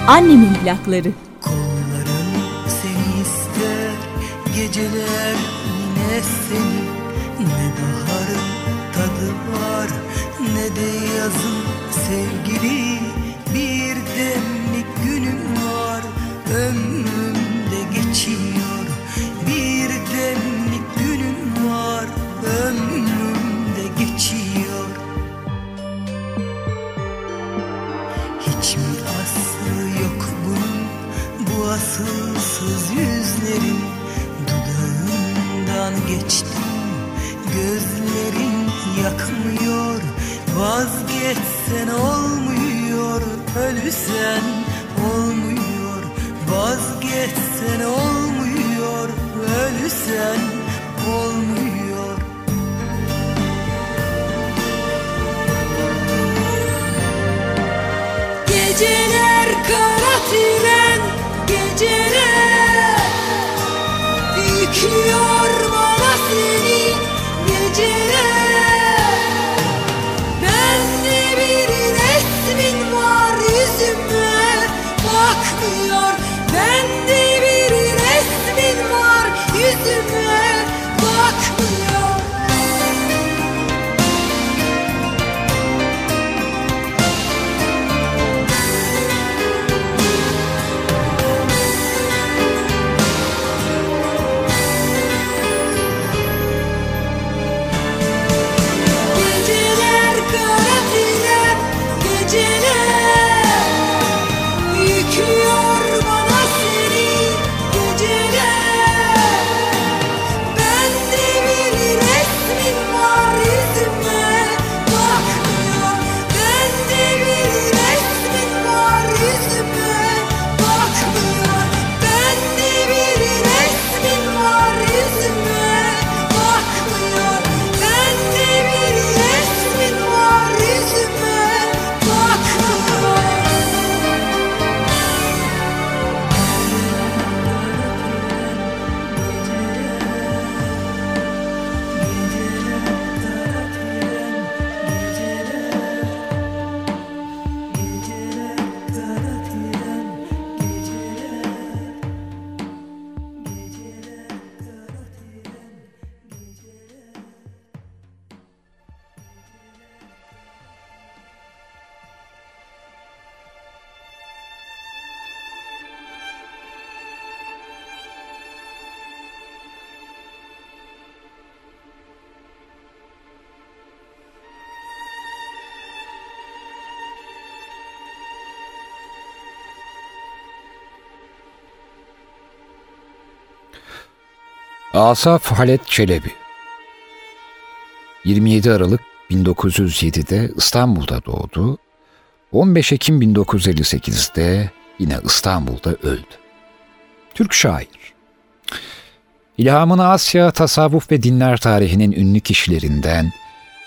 Annemin plakları. Kolların seni ister Geceler yine seni Ne baharın tadı var Ne de yazın sevgili Bir demlik geçtim. Gözlerin yakmıyor Vazgeçsen olmuyor. Ölsen olmuyor Vazgeçsen olmuyor. Ölsen olmuyor. Geceler kara tren geceler Yüklüyor bana seni Asaf Halet Çelebi 27 Aralık 1907'de İstanbul'da doğdu. 15 Ekim 1958'de yine İstanbul'da öldü. Türk şair. İlhamını Asya, tasavvuf ve dinler tarihinin ünlü kişilerinden,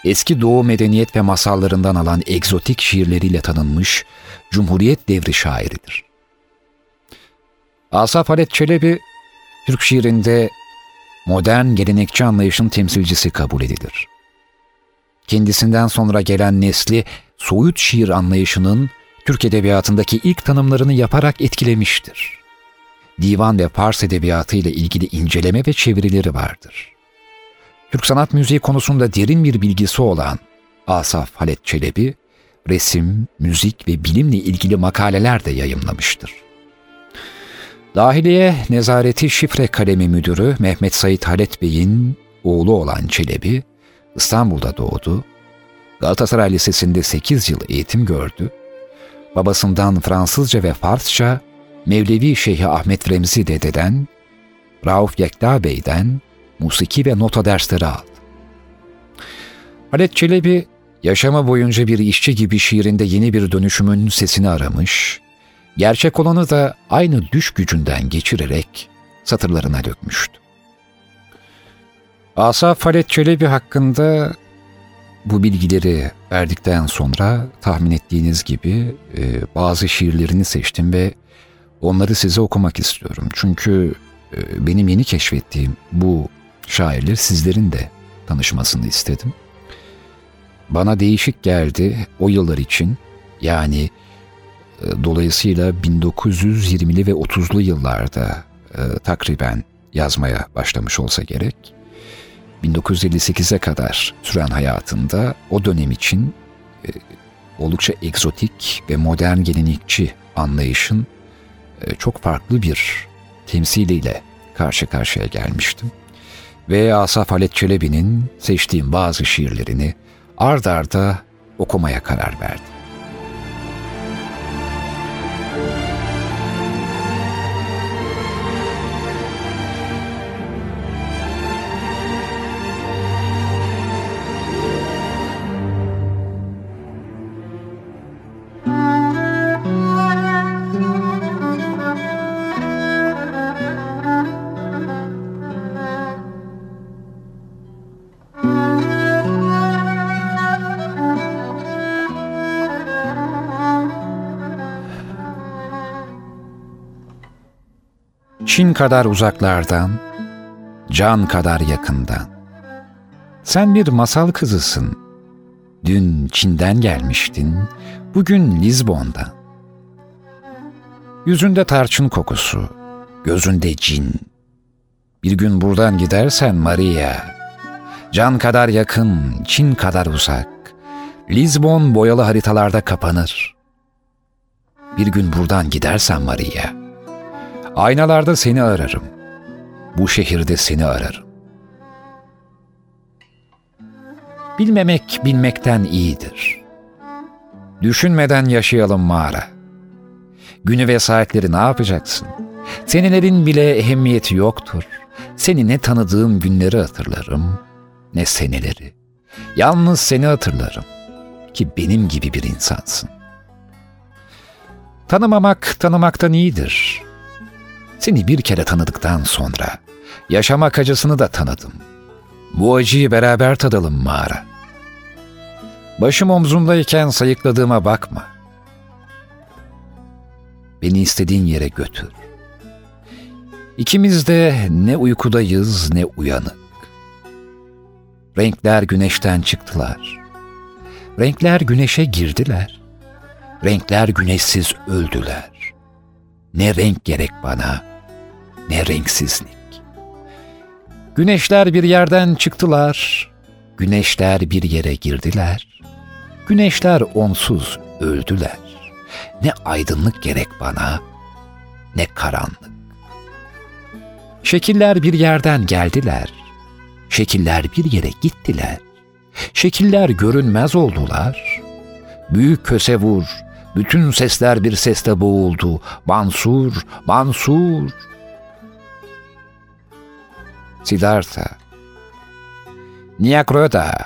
eski doğu medeniyet ve masallarından alan egzotik şiirleriyle tanınmış Cumhuriyet devri şairidir. Asaf Halet Çelebi, Türk şiirinde modern gelenekçi anlayışın temsilcisi kabul edilir. Kendisinden sonra gelen nesli soyut şiir anlayışının Türk edebiyatındaki ilk tanımlarını yaparak etkilemiştir. divan ve Fars edebiyatı ile ilgili inceleme ve çevirileri vardır. Türk sanat müziği konusunda derin bir bilgisi olan Asaf Halet Çelebi, resim, müzik ve bilimle ilgili makaleler de yayımlamıştır. Dahiliye Nezareti Şifre Kalemi Müdürü Mehmet Sait Halet Bey'in oğlu olan Çelebi, İstanbul'da doğdu. Galatasaray Lisesi'nde 8 yıl eğitim gördü. Babasından Fransızca ve Farsça, Mevlevi Şeyhi Ahmet Remzi dededen, Rauf Yekta Bey'den musiki ve nota dersleri aldı. Halet Çelebi, yaşama boyunca bir işçi gibi şiirinde yeni bir dönüşümün sesini aramış, gerçek olanı da aynı düş gücünden geçirerek satırlarına dökmüştü. Asaf Halet Çelebi hakkında bu bilgileri verdikten sonra tahmin ettiğiniz gibi e, bazı şiirlerini seçtim ve onları size okumak istiyorum. Çünkü e, benim yeni keşfettiğim bu şairler sizlerin de tanışmasını istedim. Bana değişik geldi o yıllar için yani dolayısıyla 1920'li ve 30'lu yıllarda e, takriben yazmaya başlamış olsa gerek. 1958'e kadar süren hayatında o dönem için e, oldukça egzotik ve modern gelenekçi anlayışın e, çok farklı bir temsiliyle karşı karşıya gelmiştim. Ve Asaf Halet Çelebi'nin seçtiğim bazı şiirlerini ard arda okumaya karar verdim. Çin kadar uzaklardan, can kadar yakından. Sen bir masal kızısın. Dün Çin'den gelmiştin, bugün Lizbon'dan. Yüzünde tarçın kokusu, gözünde cin. Bir gün buradan gidersen Maria, can kadar yakın, Çin kadar uzak. Lizbon boyalı haritalarda kapanır. Bir gün buradan gidersen Maria, aynalarda seni ararım. Bu şehirde seni ararım. Bilmemek bilmekten iyidir. Düşünmeden yaşayalım mağara. Günü ve saatleri ne yapacaksın? Senelerin bile ehemmiyeti yoktur. Seni ne tanıdığım günleri hatırlarım, ne seneleri. Yalnız seni hatırlarım ki benim gibi bir insansın. Tanımamak tanımaktan iyidir. Seni bir kere tanıdıktan sonra yaşamak acısını da tanıdım. Bu acıyı beraber tadalım mağara. Başım omzumdayken sayıkladığıma bakma. Beni istediğin yere götür. İkimiz de ne uykudayız ne uyanık. Renkler güneşten çıktılar. Renkler güneşe girdiler. Renkler güneşsiz öldüler. Ne renk gerek bana, ne renksizlik. Güneşler bir yerden çıktılar, güneşler bir yere girdiler. Güneşler onsuz öldüler. Ne aydınlık gerek bana, ne karanlık. Şekiller bir yerden geldiler. Şekiller bir yere gittiler. Şekiller görünmez oldular. Büyük köse vur, bütün sesler bir seste boğuldu. Mansur, Mansur. Siddhartha. Nyakrota.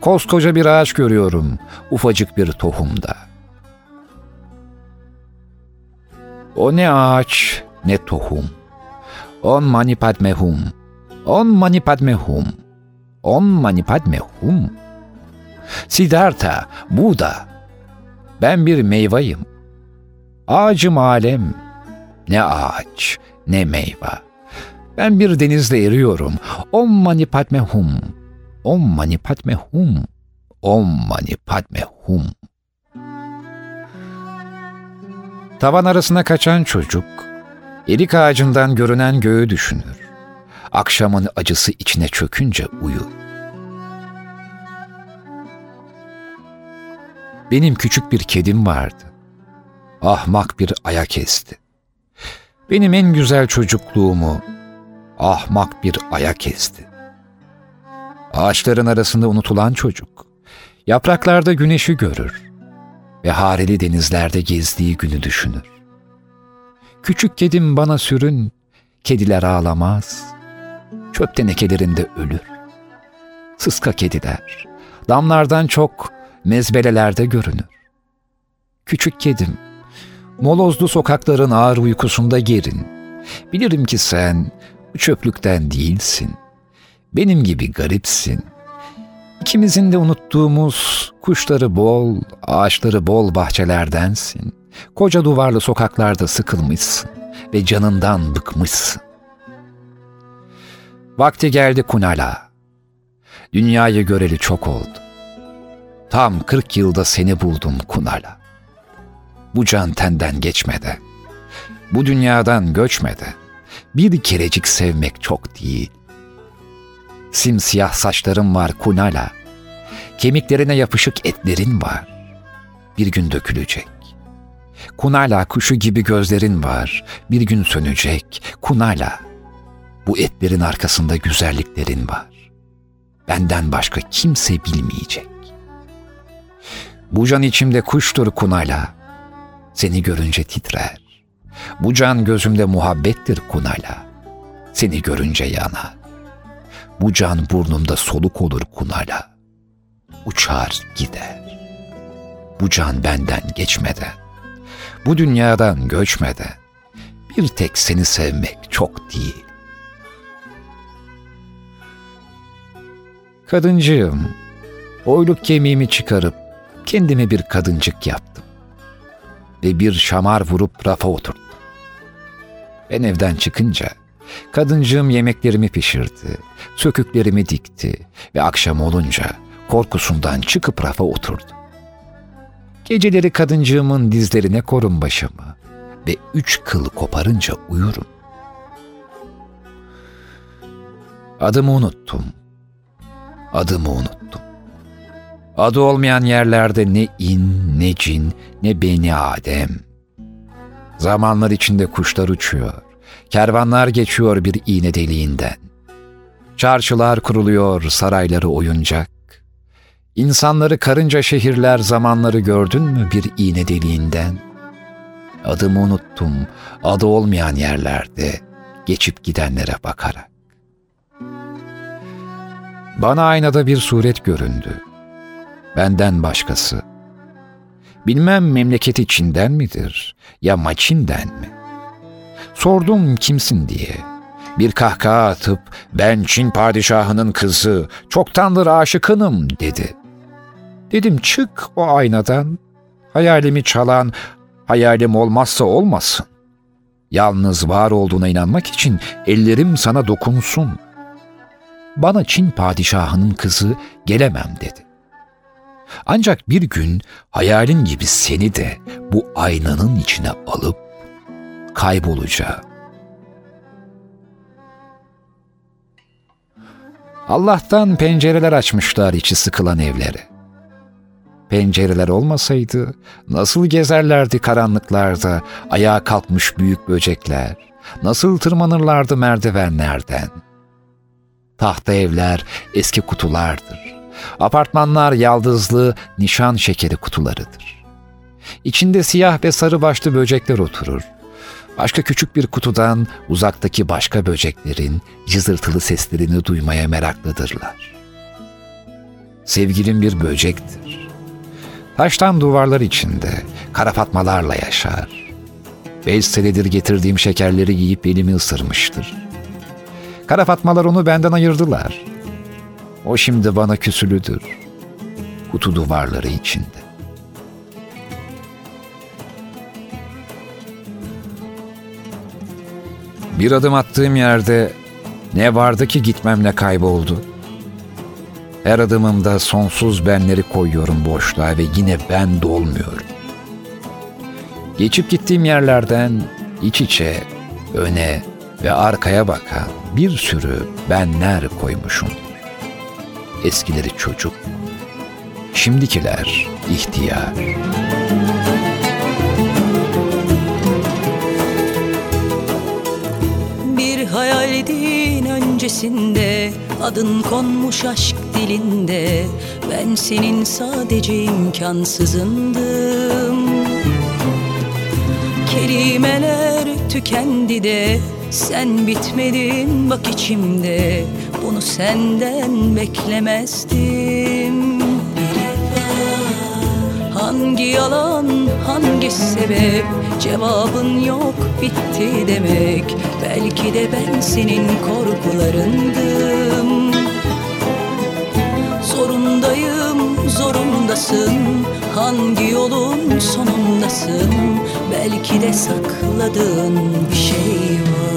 Koskoca bir ağaç görüyorum, ufacık bir tohumda. O ne ağaç, ne tohum. On mani padme hum. On mani padme hum. On mani padme hum. Siddhartha, Buda. Ben bir meyvayım. Ağacım alem. Ne ağaç, ne meyve. Ben bir denizde eriyorum. Om mani padme hum. Om mani padme hum. Om mani padme hum. Tavan arasına kaçan çocuk, Erik ağacından görünen göğü düşünür. Akşamın acısı içine çökünce uyur. Benim küçük bir kedim vardı. Ahmak bir ayak esti. Benim en güzel çocukluğumu ahmak bir ayak esti. Ağaçların arasında unutulan çocuk. Yapraklarda güneşi görür ve hareli denizlerde gezdiği günü düşünür. Küçük kedim bana sürün, kediler ağlamaz. Çöp tenekelerinde ölür. Sıska kediler, damlardan çok mezbelelerde görünür. Küçük kedim, molozlu sokakların ağır uykusunda gerin. Bilirim ki sen çöplükten değilsin. Benim gibi garipsin. İkimizin de unuttuğumuz kuşları bol, ağaçları bol bahçelerdensin. Koca duvarlı sokaklarda sıkılmışsın ve canından bıkmışsın. Vakti geldi Kunala. Dünyayı göreli çok oldu. Tam 40 yılda seni buldum Kunala. Bu can tenden geçmedi. Bu dünyadan göçmedi. Bir kerecik sevmek çok değil. Simsiyah saçların var Kunala. Kemiklerine yapışık etlerin var. Bir gün dökülecek. Kunala kuşu gibi gözlerin var. Bir gün sönecek. Kunala. Bu etlerin arkasında güzelliklerin var. Benden başka kimse bilmeyecek. Bu can içimde kuştur Kunala. Seni görünce titrer. Bu can gözümde muhabbettir Kunala. Seni görünce yanar. Bu can burnumda soluk olur Kunala. Uçar gider. Bu can benden geçmeden, bu dünyadan göçmeden, bir tek seni sevmek çok değil. Kadıncığım, oyluk kemiğimi çıkarıp kendime bir kadıncık yaptım. Ve bir şamar vurup rafa oturdum. Ben evden çıkınca kadıncığım yemeklerimi pişirdi, söküklerimi dikti ve akşam olunca korkusundan çıkıp rafa oturdu. Geceleri kadıncığımın dizlerine korun başımı ve üç kıl koparınca uyurum. Adımı unuttum. Adımı unuttum. Adı olmayan yerlerde ne in, ne cin, ne beni Adem. Zamanlar içinde kuşlar uçuyor. Kervanlar geçiyor bir iğne deliğinden. Çarşılar kuruluyor, sarayları oyuncak. İnsanları karınca şehirler zamanları gördün mü bir iğne deliğinden? Adımı unuttum, adı olmayan yerlerde, geçip gidenlere bakarak. Bana aynada bir suret göründü. Benden başkası. Bilmem memleket içinden midir ya maçinden mi? Sordum kimsin diye. Bir kahkaha atıp ben Çin padişahının kızı, çoktandır aşıkınım dedi. Dedim çık o aynadan, hayalimi çalan hayalim olmazsa olmasın. Yalnız var olduğuna inanmak için ellerim sana dokunsun. Bana Çin padişahının kızı gelemem dedi. Ancak bir gün hayalin gibi seni de bu aynanın içine alıp kaybolacağım. Allah'tan pencereler açmışlar içi sıkılan evlere. Pencereler olmasaydı nasıl gezerlerdi karanlıklarda ayağa kalkmış büyük böcekler, nasıl tırmanırlardı merdivenlerden. Tahta evler eski kutulardır. Apartmanlar yaldızlı nişan şekeri kutularıdır. İçinde siyah ve sarı başlı böcekler oturur. Başka küçük bir kutudan uzaktaki başka böceklerin cızırtılı seslerini duymaya meraklıdırlar. Sevgilim bir böcektir. Taştan duvarlar içinde kara fatmalarla yaşar. Beş senedir getirdiğim şekerleri yiyip elimi ısırmıştır. Kara fatmalar onu benden ayırdılar. O şimdi bana küsülüdür. Kutu duvarları içinde. Bir adım attığım yerde ne vardı ki gitmemle kayboldu. Her adımımda sonsuz benleri koyuyorum boşluğa ve yine ben dolmuyorum. Geçip gittiğim yerlerden iç içe öne ve arkaya bakan bir sürü benler koymuşum. Eskileri çocuk, şimdikiler ihtiyar. Bir hayalin öncesinde Adın konmuş aşk dilinde. Ben senin sadece imkansızındım. Kelimeler tükendi de Sen bitmedin bak içimde Bunu senden beklemezdim. Hangi yalan, hangi sebep? Cevabın yok, bitti demek. Belki de ben senin korkularındım. Zorundayım, zorundasın. Hangi yolun sonundasın? Belki de sakladığın bir şey var.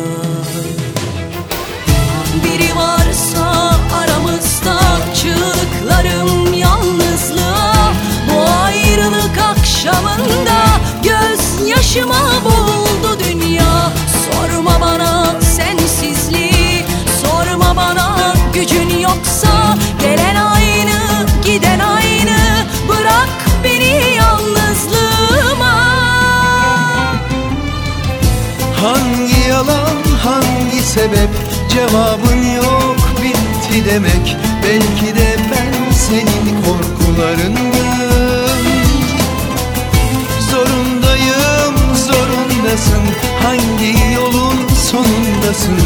Biri varsa aramızda çığlıklarım yalnızlığa Bu ayrılık akşamında gözyaşıma boğuldu dünya. Sorma bana sensizliği sorma bana gücün yoksa Gelen aynı giden aynı bırak beni yalnızlığıma. Hangi yalan, hangi sebep? Cevabın bitti demek? Belki de ben senin korkularındım Zorundayım, zorundasın. Hangi yolun sonundasın?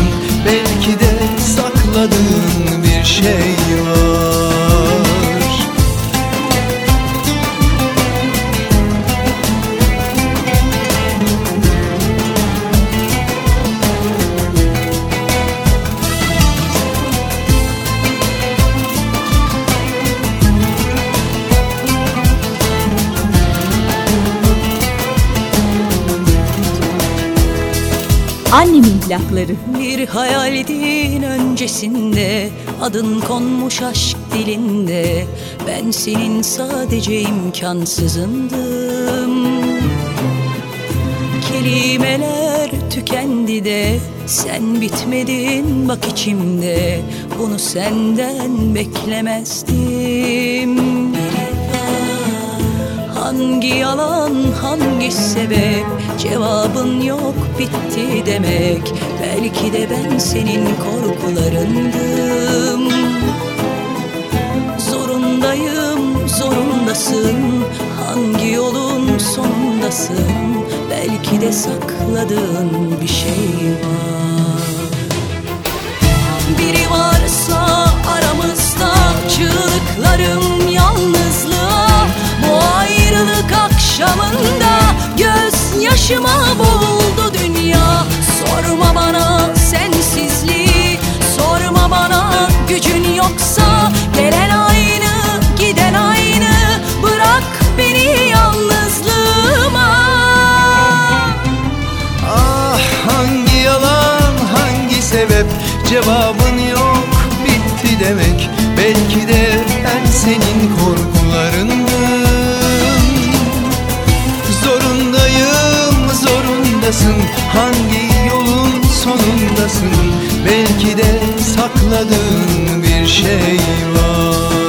Belki de sakladığın bir şey var plakları. Bir hayaldin öncesinde Adın konmuş aşk dilinde. Ben senin sadece imkansızındım. Kelimeler tükendi de Sen bitmedin bak içimde. Bunu senden beklemezdim. Hangi yalan, hangi sebep? Cevabın yok, bitti demek Belki de ben senin korkularındım. Zorundayım, zorundasın. Hangi yolun sonundasın? Belki de sakladığın bir şey var. Biri varsa aramızda çığlıklarım yalnızlığa Bu ayrılık akşamında gözyaşıma boğuldu Sorma bana sensizliği sorma bana gücün yoksa Gelen aynı giden aynı. Bırak beni yalnızlığıma. Ah hangi yalan hangi sebep? Cevabın yok bitti demek. Belki de ben senin korkularındım Zorundayım zorundasın. Hangi sonundasın. Belki de sakladığın bir şey var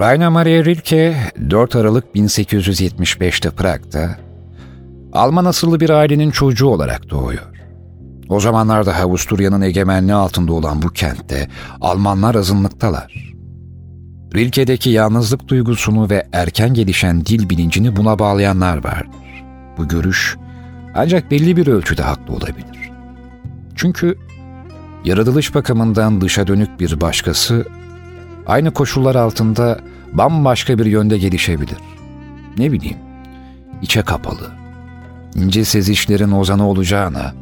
Rainer Maria Rilke 4 Aralık 1875'te Prag'da Alman asıllı bir ailenin çocuğu olarak doğuyor. O zamanlarda Avusturya'nın egemenliği altında olan bu kentte Almanlar azınlıktalar. Rilke'deki yalnızlık duygusunu ve erken gelişen dil bilincini buna bağlayanlar vardır. Bu görüş ancak belli bir ölçüde haklı olabilir. Çünkü yaratılış bakımından dışa dönük bir başkası aynı koşullar altında bambaşka bir yönde gelişebilir. Ne bileyim, içe kapalı, ince sezişlerin ozanı olacağına,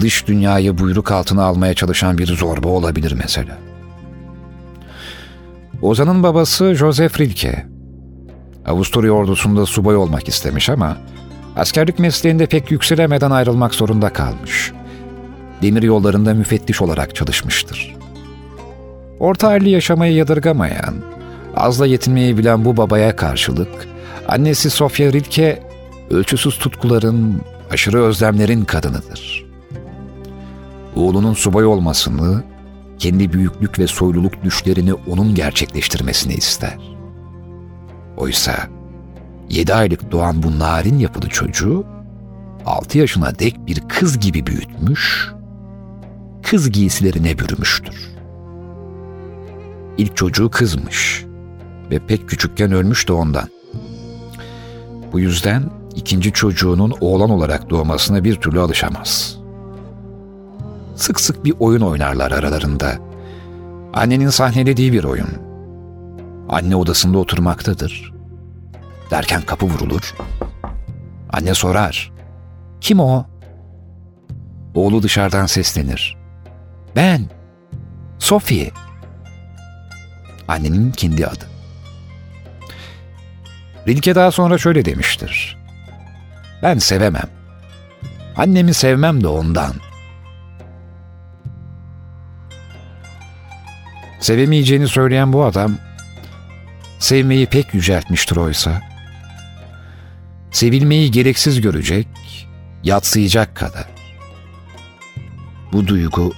dış dünyayı buyruk altına almaya çalışan bir zorba olabilir mesela. Ozan'ın babası Joseph Rilke. Avusturya ordusunda subay olmak istemiş ama askerlik mesleğinde pek yükselemeden ayrılmak zorunda kalmış. Demir yollarında müfettiş olarak çalışmıştır. Orta halli yaşamayı yadırgamayan, azla yetinmeyi bilen bu babaya karşılık, annesi Sofya Rilke, ölçüsüz tutkuların, aşırı özlemlerin kadınıdır. Oğlunun subay olmasını, kendi büyüklük ve soyluluk düşlerini onun gerçekleştirmesini ister. Oysa yedi aylık doğan bu narin yapılı çocuğu, altı yaşına dek bir kız gibi büyütmüş, kız giysilerine bürümüştür. İlk çocuğu kızmış ve pek küçükken ölmüş de ondan. Bu yüzden ikinci çocuğunun oğlan olarak doğmasına bir türlü alışamaz. Sık sık bir oyun oynarlar aralarında. Annenin sahnelediği bir oyun. Anne odasında oturmaktadır. Derken kapı vurulur. Anne sorar. Kim o? Oğlu dışarıdan seslenir. Ben. Sophie. Annenin kendi adı. Rilke daha sonra şöyle demiştir. Ben sevemem. Annemi sevmem de ondan. Sevemeyeceğini söyleyen bu adam, sevmeyi pek yüceltmiştir oysa. Sevilmeyi gereksiz görecek, yatsıyacak kadar. Bu duygu,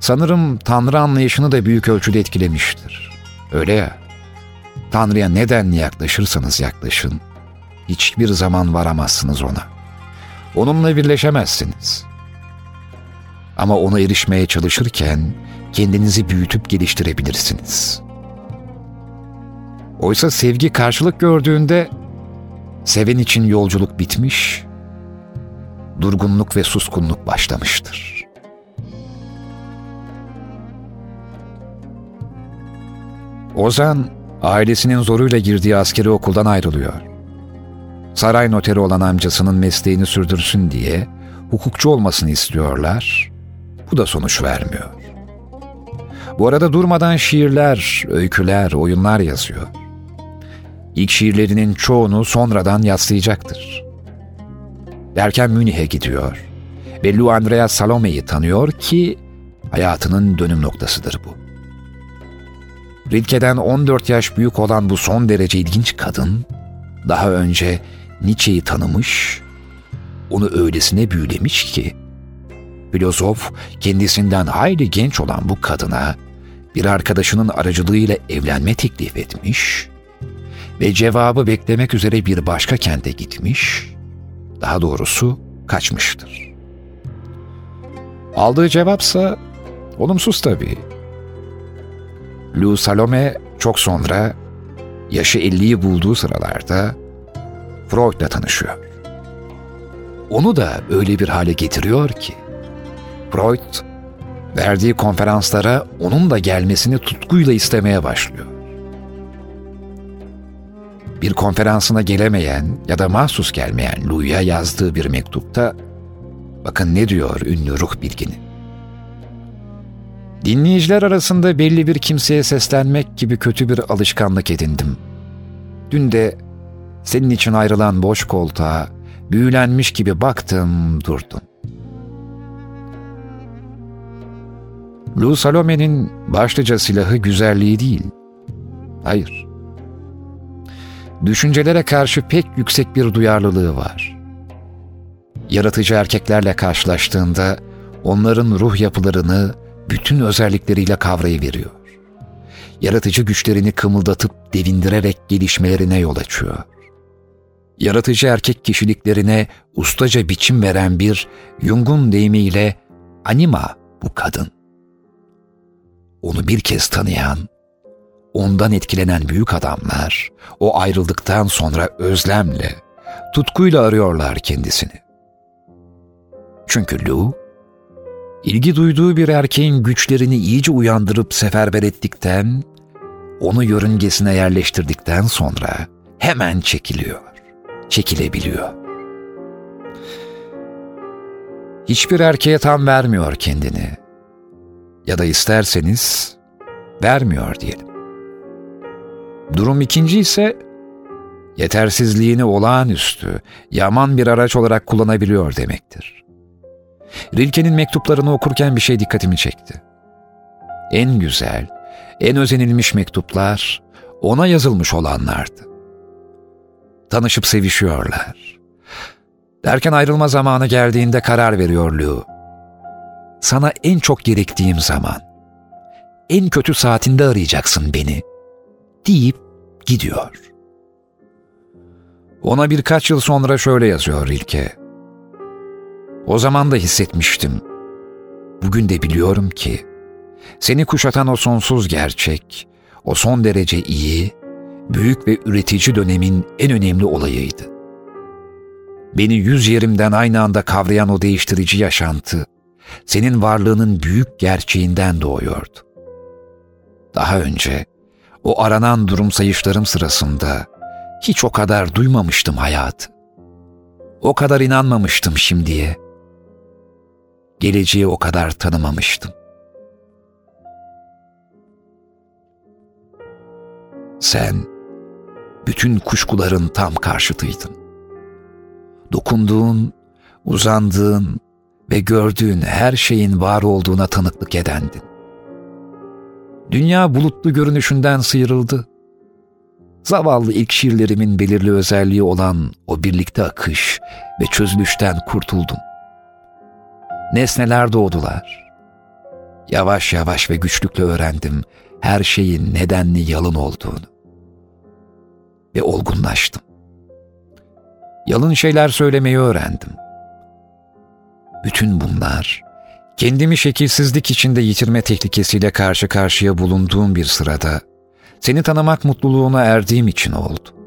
sanırım Tanrı anlayışını da büyük ölçüde etkilemiştir. Öyle ya, Tanrı'ya nedenli yaklaşırsanız yaklaşın, hiçbir zaman varamazsınız ona. Onunla birleşemezsiniz. Ama ona erişmeye çalışırken kendinizi büyütüp geliştirebilirsiniz. Oysa sevgi karşılık gördüğünde seven için yolculuk bitmiş, durgunluk ve suskunluk başlamıştır. Ozan, ailesinin zoruyla girdiği askeri okuldan ayrılıyor. Saray noteri olan amcasının mesleğini sürdürsün diye hukukçu olmasını istiyorlar. Bu da sonuç vermiyor. Bu arada durmadan şiirler, öyküler, oyunlar yazıyor. İlk şiirlerinin çoğunu sonradan yaslayacaktır. Derken Münih'e gidiyor ve Lou Andrea Salome'yi tanıyor ki hayatının dönüm noktasıdır bu. Rilke'den 14 yaş büyük olan bu son derece ilginç kadın, daha önce Nietzsche'yi tanımış, onu öylesine büyülemiş ki, filozof kendisinden hayli genç olan bu kadına bir arkadaşının aracılığıyla evlenme teklif etmiş ve cevabı beklemek üzere bir başka kente gitmiş, daha doğrusu kaçmıştır. Aldığı cevapsa olumsuz tabii. Lou Salome çok sonra yaşı 50'yi bulduğu sıralarda Freud'la tanışıyor. Onu da öyle bir hale getiriyor ki Freud verdiği konferanslara onun da gelmesini tutkuyla istemeye başlıyor. Bir konferansına gelemeyen ya da mahsus gelmeyen Louis'a yazdığı bir mektupta bakın ne diyor ünlü ruh bilgini. Dinleyiciler arasında belli bir kimseye seslenmek gibi kötü bir alışkanlık edindim. Dün de senin için ayrılan boş koltuğa büyülenmiş gibi baktım durdum. Lou Salome'nin başlıca silahı güzelliği değil. Hayır. Düşüncelere karşı pek yüksek bir duyarlılığı var. Yaratıcı erkeklerle karşılaştığında onların ruh yapılarını bütün özellikleriyle kavrayıveriyor. Yaratıcı güçlerini kımıldatıp devindirerek gelişmelerine yol açıyor. Yaratıcı erkek kişiliklerine ustaca biçim veren bir Jung'un deyimiyle anima bu kadın. Onu bir kez tanıyan, ondan etkilenen büyük adamlar o ayrıldıktan sonra özlemle, tutkuyla arıyorlar kendisini. Çünkü Lou ilgi duyduğu bir erkeğin güçlerini iyice uyandırıp seferber ettikten, onu yörüngesine yerleştirdikten sonra hemen çekiliyor, çekilebiliyor. Hiçbir erkeğe tam vermiyor kendini. Ya da isterseniz vermiyor diyelim. Durum ikinci ise yetersizliğini olağanüstü, yaman bir araç olarak kullanabiliyor demektir. Rilke'nin mektuplarını okurken bir şey dikkatimi çekti. En güzel, en özenilmiş mektuplar ona yazılmış olanlardı. Tanışıp sevişiyorlar. Derken ayrılma zamanı geldiğinde karar veriyor Lou. Sana en çok gerektiğim zaman, en kötü saatinde arayacaksın beni, deyip gidiyor. Ona birkaç yıl sonra şöyle yazıyor Rilke. O zaman da hissetmiştim. Bugün de biliyorum ki seni kuşatan o sonsuz gerçek, o son derece iyi, büyük ve üretici dönemin en önemli olayıydı. Beni yüz yerimden aynı anda kavrayan o değiştirici yaşantı, senin varlığının büyük gerçeğinden doğuyordu. Daha önce, o aranan durum sayışlarım sırasında hiç o kadar duymamıştım hayatı. O kadar inanmamıştım şimdiye. Geleceği o kadar tanımamıştım. Sen bütün kuşkuların tam karşıtıydın. Dokunduğun, uzandığın ve gördüğün her şeyin var olduğuna tanıklık edendin. Dünya bulutlu görünüşünden sıyrıldı. Zavallı ilk şiirlerimin belirli özelliği olan o birlikte akış ve çözülüşten kurtuldum. Nesneler doğdular. Yavaş yavaş ve güçlükle öğrendim her şeyin nedenli yalın olduğunu. Ve olgunlaştım. Yalın şeyler söylemeyi öğrendim. Bütün bunlar kendimi şekilsizlik içinde yitirme tehlikesiyle karşı karşıya bulunduğum bir sırada seni tanımak mutluluğuna erdiğim için oldu.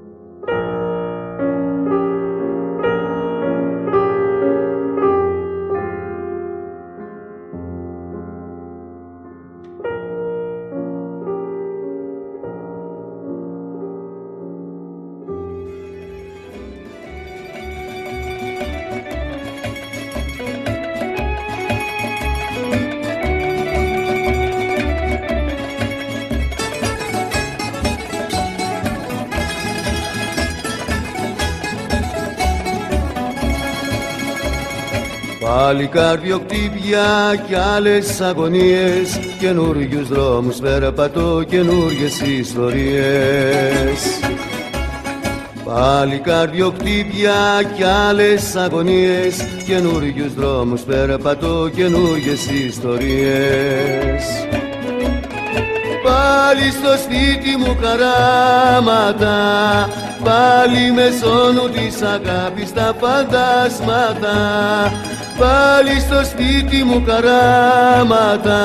Πάλι καρδιοκτύπια κι άλλες αγωνίες Καινούριους δρόμους περπατώ, καινούριες ιστορίες. Πάλι καρδιοκτύπια κι άλλες αγωνίες Καινούριους δρόμους περπατώ, καινούριες ιστορίες. Πάλι στο σπίτι μου χαράματα Πάλι μες σώνουν της αγάπης τα φαντάσματα Πάλι στο σπίτι μου χαράματα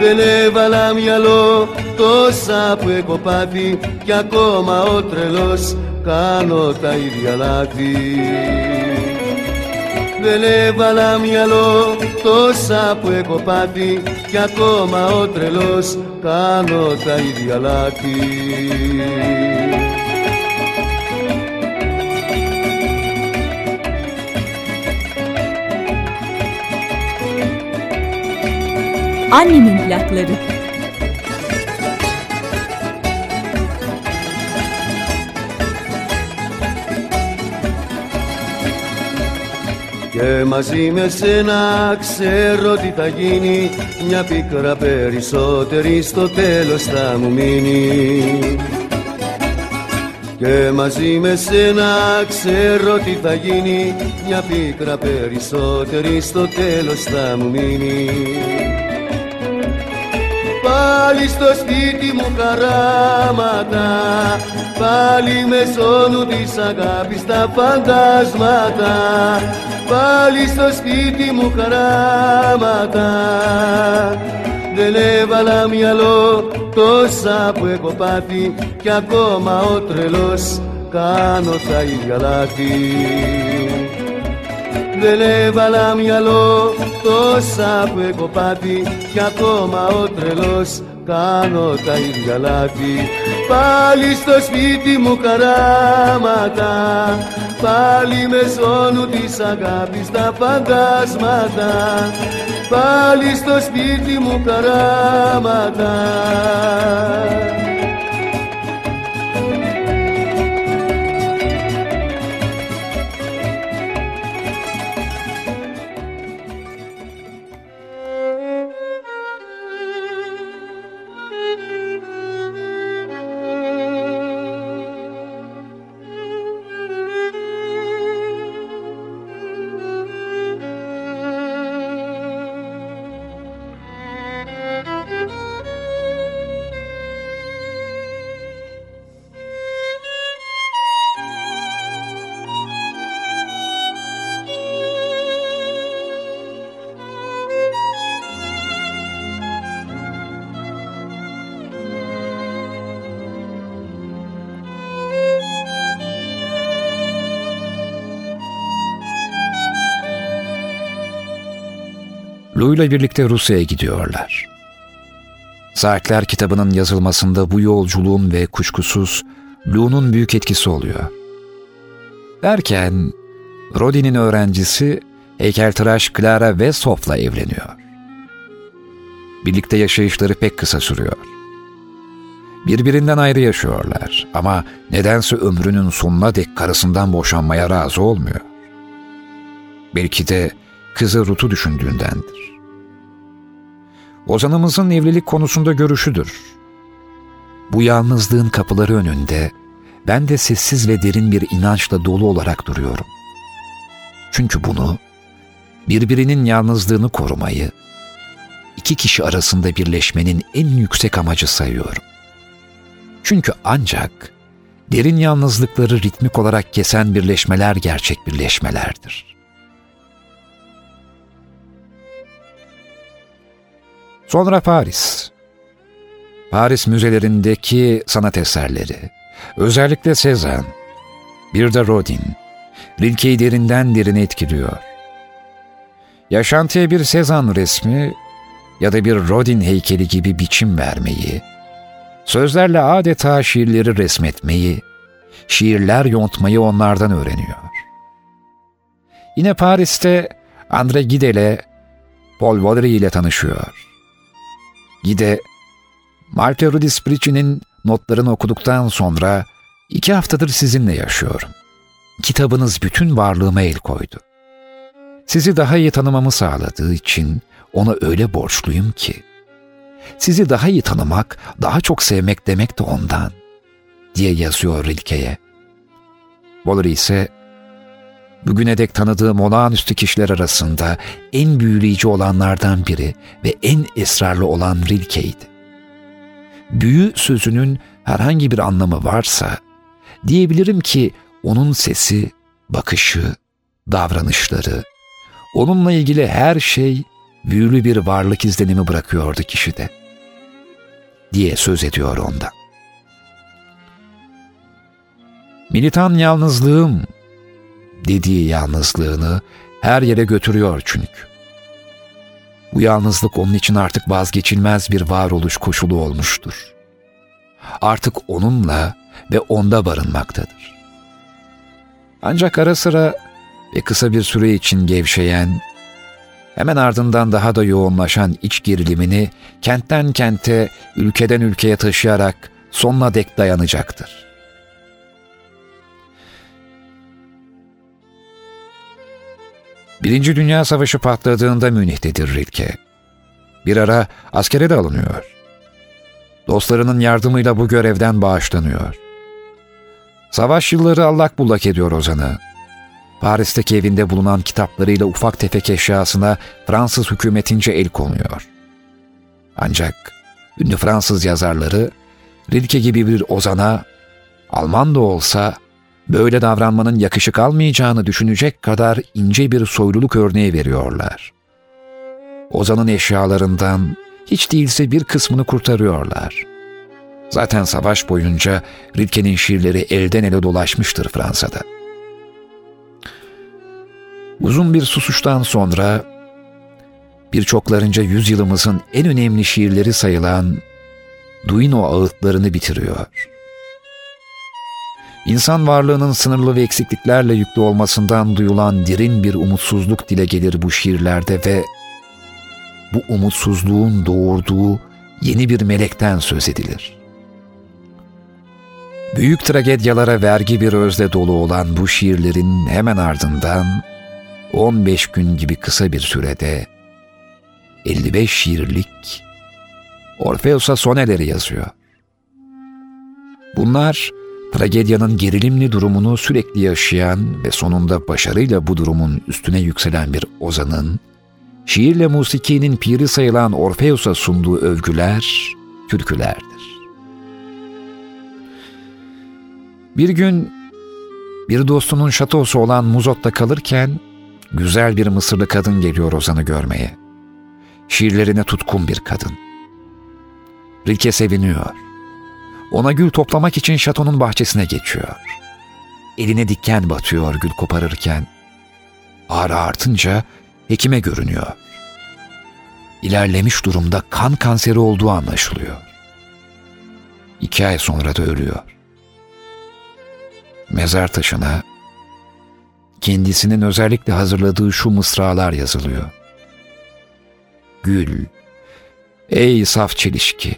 Δεν έβαλα μυαλό τόσα που έχω πάθει. Κι ακόμα ο τρελός κάνω τα ίδια λάθη. Δεν έβαλα μυαλό τόσα που έχω πάθει. Κι ακόμα ο τρελός κάνω τα ίδια λάθη Annemin plakları. Και μαζί με σένα ξέρω τι θα γίνει. Μια πίκρα περισσότερη στο τέλος θα μου μείνει. Και μαζί με σένα ξέρω τι θα γίνει. Μια πίκρα περισσότερη στο τέλος θα μου μείνει Πάλι στο σπίτι μου χαράματα Πάλι με σώνουν της αγάπης τα φαντάσματα Πάλι στο σπίτι μου χαράματα. Δεν έβαλα μυαλό τόσα που έχω πάθει Κι ακόμα ο τρελός κάνω τα ίδια λάθη Δεν έβαλα μυαλό τόσα που έχω πάθει. Κι ακόμα ο τρελός κάνω τα ίδια λάθη. Πάλι στο σπίτι μου καράματα Πάλι με ζώνου της αγάπης τα φαντάσματα. Πάλι στο σπίτι μου καράματα Lou'yla birlikte Rusya'ya gidiyorlar. Saatler kitabının yazılmasında bu yolculuğun ve kuşkusuz Lou'nun büyük etkisi oluyor. Derken Rodin'in öğrencisi heykeltıraş Clara Vesov'la evleniyor. Birlikte yaşayışları pek kısa sürüyor. Birbirinden ayrı yaşıyorlar ama nedense ömrünün sonuna dek karısından boşanmaya razı olmuyor. Belki de kızı Ruth'u düşündüğündendir. Ozanımızın evlilik konusunda görüşüdür. Bu yalnızlığın kapıları önünde ben de sessiz ve derin bir inançla dolu olarak duruyorum. Çünkü bunu birbirinin yalnızlığını korumayı, iki kişi arasında birleşmenin en yüksek amacı sayıyorum. Çünkü ancak derin yalnızlıkları ritmik olarak kesen birleşmeler gerçek birleşmelerdir. Sonra Paris. Paris müzelerindeki sanat eserleri, özellikle Cezanne, bir de Rodin, Rilke'yi derinden derine etkiliyor. Yaşantıya bir Cezanne resmi ya da bir Rodin heykeli gibi biçim vermeyi, sözlerle adeta şiirleri resmetmeyi, şiirler yontmayı onlardan öğreniyor. Yine Paris'te André Gide ile Paul Valéry ile tanışıyor. Gide, Malte Rudisprici'nin notlarını okuduktan sonra iki haftadır sizinle yaşıyorum. Kitabınız bütün varlığıma el koydu. Sizi daha iyi tanımamı sağladığı için ona öyle borçluyum ki. Sizi daha iyi tanımak, daha çok sevmek demek de ondan, diye yazıyor Rilke'ye. Waller ise, bugüne dek tanıdığım olağanüstü kişiler arasında en büyüleyici olanlardan biri ve en esrarlı olan Rilke'ydi. Büyü sözünün herhangi bir anlamı varsa, diyebilirim ki onun sesi, bakışı, davranışları, onunla ilgili her şey büyülü bir varlık izlenimi bırakıyordu kişide. Diye söz ediyor ondan. Militan yalnızlığım dediği yalnızlığını her yere götürüyor çünkü. Bu yalnızlık onun için artık vazgeçilmez bir varoluş koşulu olmuştur. Artık onunla ve onda barınmaktadır. Ancak ara sıra ve kısa bir süre için gevşeyen, hemen ardından daha da yoğunlaşan iç gerilimini kentten kente, ülkeden ülkeye taşıyarak sonuna dek dayanacaktır. Birinci Dünya Savaşı patladığında Münih'tedir Rilke. Bir ara askere de alınıyor. Dostlarının yardımıyla bu görevden bağışlanıyor. Savaş yılları allak bullak ediyor Ozan'ı. Paris'teki evinde bulunan kitaplarıyla ufak tefek eşyasına Fransız hükümetince el konuyor. Ancak ünlü Fransız yazarları Rilke gibi bir Ozan'a Alman da olsa böyle davranmanın yakışık almayacağını düşünecek kadar ince bir soyluluk örneği veriyorlar. Ozan'ın eşyalarından hiç değilse bir kısmını kurtarıyorlar. Zaten savaş boyunca Rilke'nin şiirleri elden ele dolaşmıştır Fransa'da. Uzun bir susuştan sonra birçoklarınca yüzyılımızın en önemli şiirleri sayılan Duino ağıtlarını bitiriyor. İnsan varlığının sınırlı ve eksikliklerle yüklü olmasından duyulan derin bir umutsuzluk dile gelir bu şiirlerde ve bu umutsuzluğun doğurduğu yeni bir melekten söz edilir. Büyük tragedyalara vergi bir özle dolu olan bu şiirlerin hemen ardından 15 gün gibi kısa bir sürede 55 şiirlik Orfeus'a soneleri yazıyor. Bunlar tragedyanın gerilimli durumunu sürekli yaşayan ve sonunda başarıyla bu durumun üstüne yükselen bir ozanın, şiirle musikinin piri sayılan Orfeus'a sunduğu övgüler, türkülerdir. Bir gün bir dostunun şatosu olan Muzot'ta kalırken güzel bir Mısırlı kadın geliyor Ozan'ı görmeye. Şiirlerine tutkun bir kadın. Rilke seviniyor. Ona gül toplamak için şatonun bahçesine geçiyor. Eline dikken batıyor gül koparırken. Ağrı artınca hekime görünüyor. İlerlemiş durumda kan kanseri olduğu anlaşılıyor. İki ay sonra da ölüyor. Mezar taşına kendisinin özellikle hazırladığı şu mısralar yazılıyor. Gül, ey saf çelişki,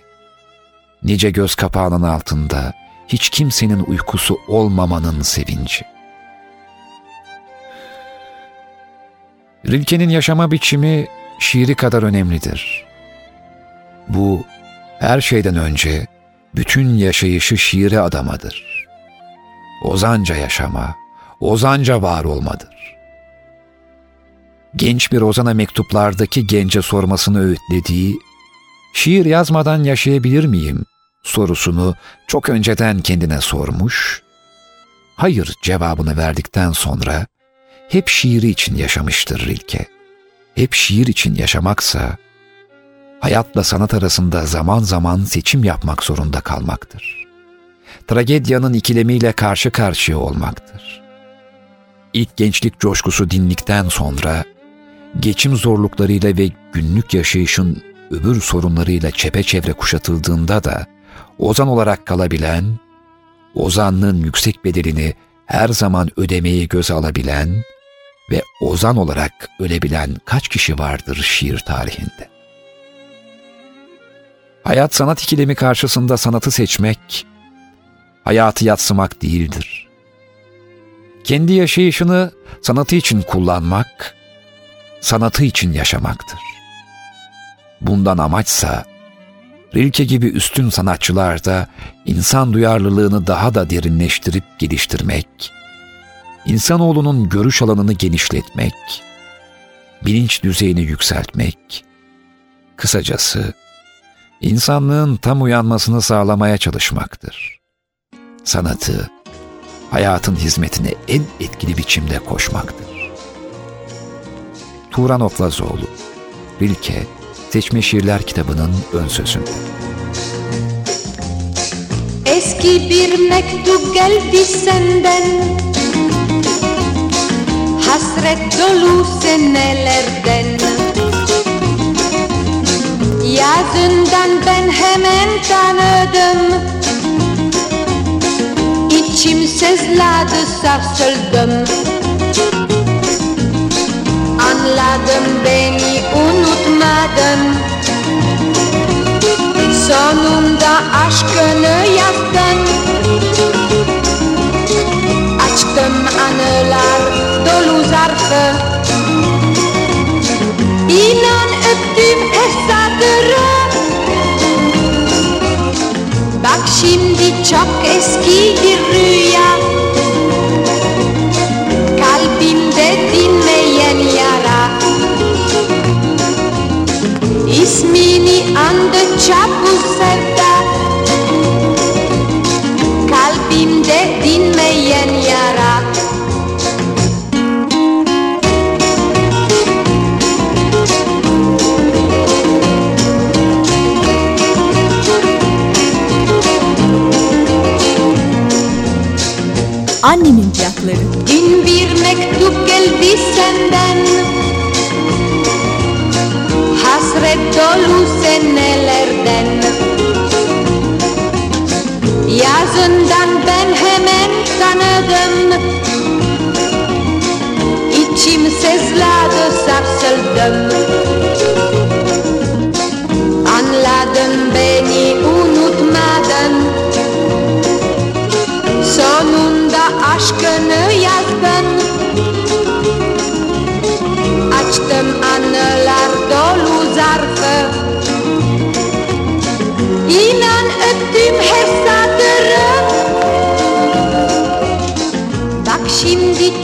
nice göz kapağının altında hiç kimsenin uykusu olmamanın sevinci. Rilke'nin yaşama biçimi şiiri kadar önemlidir. Bu her şeyden önce bütün yaşayışı şiire adamadır. Ozanca yaşama, ozanca var olmadır. Genç bir ozana mektuplardaki gence sormasını öğütlediği şiir yazmadan yaşayabilir miyim sorusunu çok önceden kendine sormuş, hayır cevabını verdikten sonra hep şiiri için yaşamıştır Rilke. Hep şiir için yaşamaksa, hayatla sanat arasında zaman zaman seçim yapmak zorunda kalmaktır. Tragedyanın ikilemiyle karşı karşıya olmaktır. İlk gençlik coşkusu dinlikten sonra, geçim zorluklarıyla ve günlük yaşayışın öbür sorunlarıyla çepeçevre kuşatıldığında da ozan olarak kalabilen, ozanlığın yüksek bedelini her zaman ödemeyi göze alabilen ve ozan olarak ölebilen kaç kişi vardır şiir tarihinde? Hayat sanat ikilemi karşısında sanatı seçmek, hayatı yatsımak değildir. Kendi yaşayışını sanatı için kullanmak, sanatı için yaşamaktır. Bundan amaçsa Rilke gibi üstün sanatçılar da insan duyarlılığını daha da derinleştirip geliştirmek, insanoğlunun görüş alanını genişletmek, bilinç düzeyini yükseltmek, kısacası insanlığın tam uyanmasını sağlamaya çalışmaktır. Sanatı, hayatın hizmetine en etkili biçimde koşmaktır. Turan Oklazoğlu, Rilke, Seçme Şiirler kitabının ön sözünde. Eski bir mektup geldi senden. Hasret dolu senelerden. Yazından ben hemen tanıdım. İçim sızladı sarsıldım Anladım beni unutmadın. Sonunda aşkını yaktın Açtım anılar dolu zarfı. İnan öptüm her satırı Bak şimdi çok eski bir rüya Andıkça bu sevda Kalbimde dinmeyen yara Annemin plakları. Gün bir mektup geldi senden Hasret dolu senelerden. Yazından ben hemen tanıdım. İçim sızladı sarsıldım. Anladın beni unutmadın. Sonunda aşkını yazdın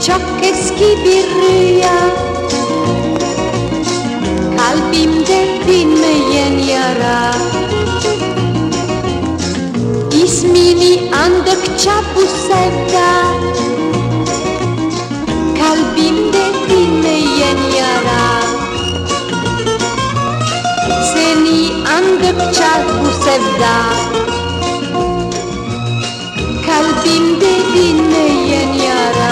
çok eski bir rüya. Kalbimde dinmeyen yara. İsmini andıkça bu sevda. Kalbimde dinmeyen yara. Seni andıkça bu sevda. Kalbimde dinmeyen yara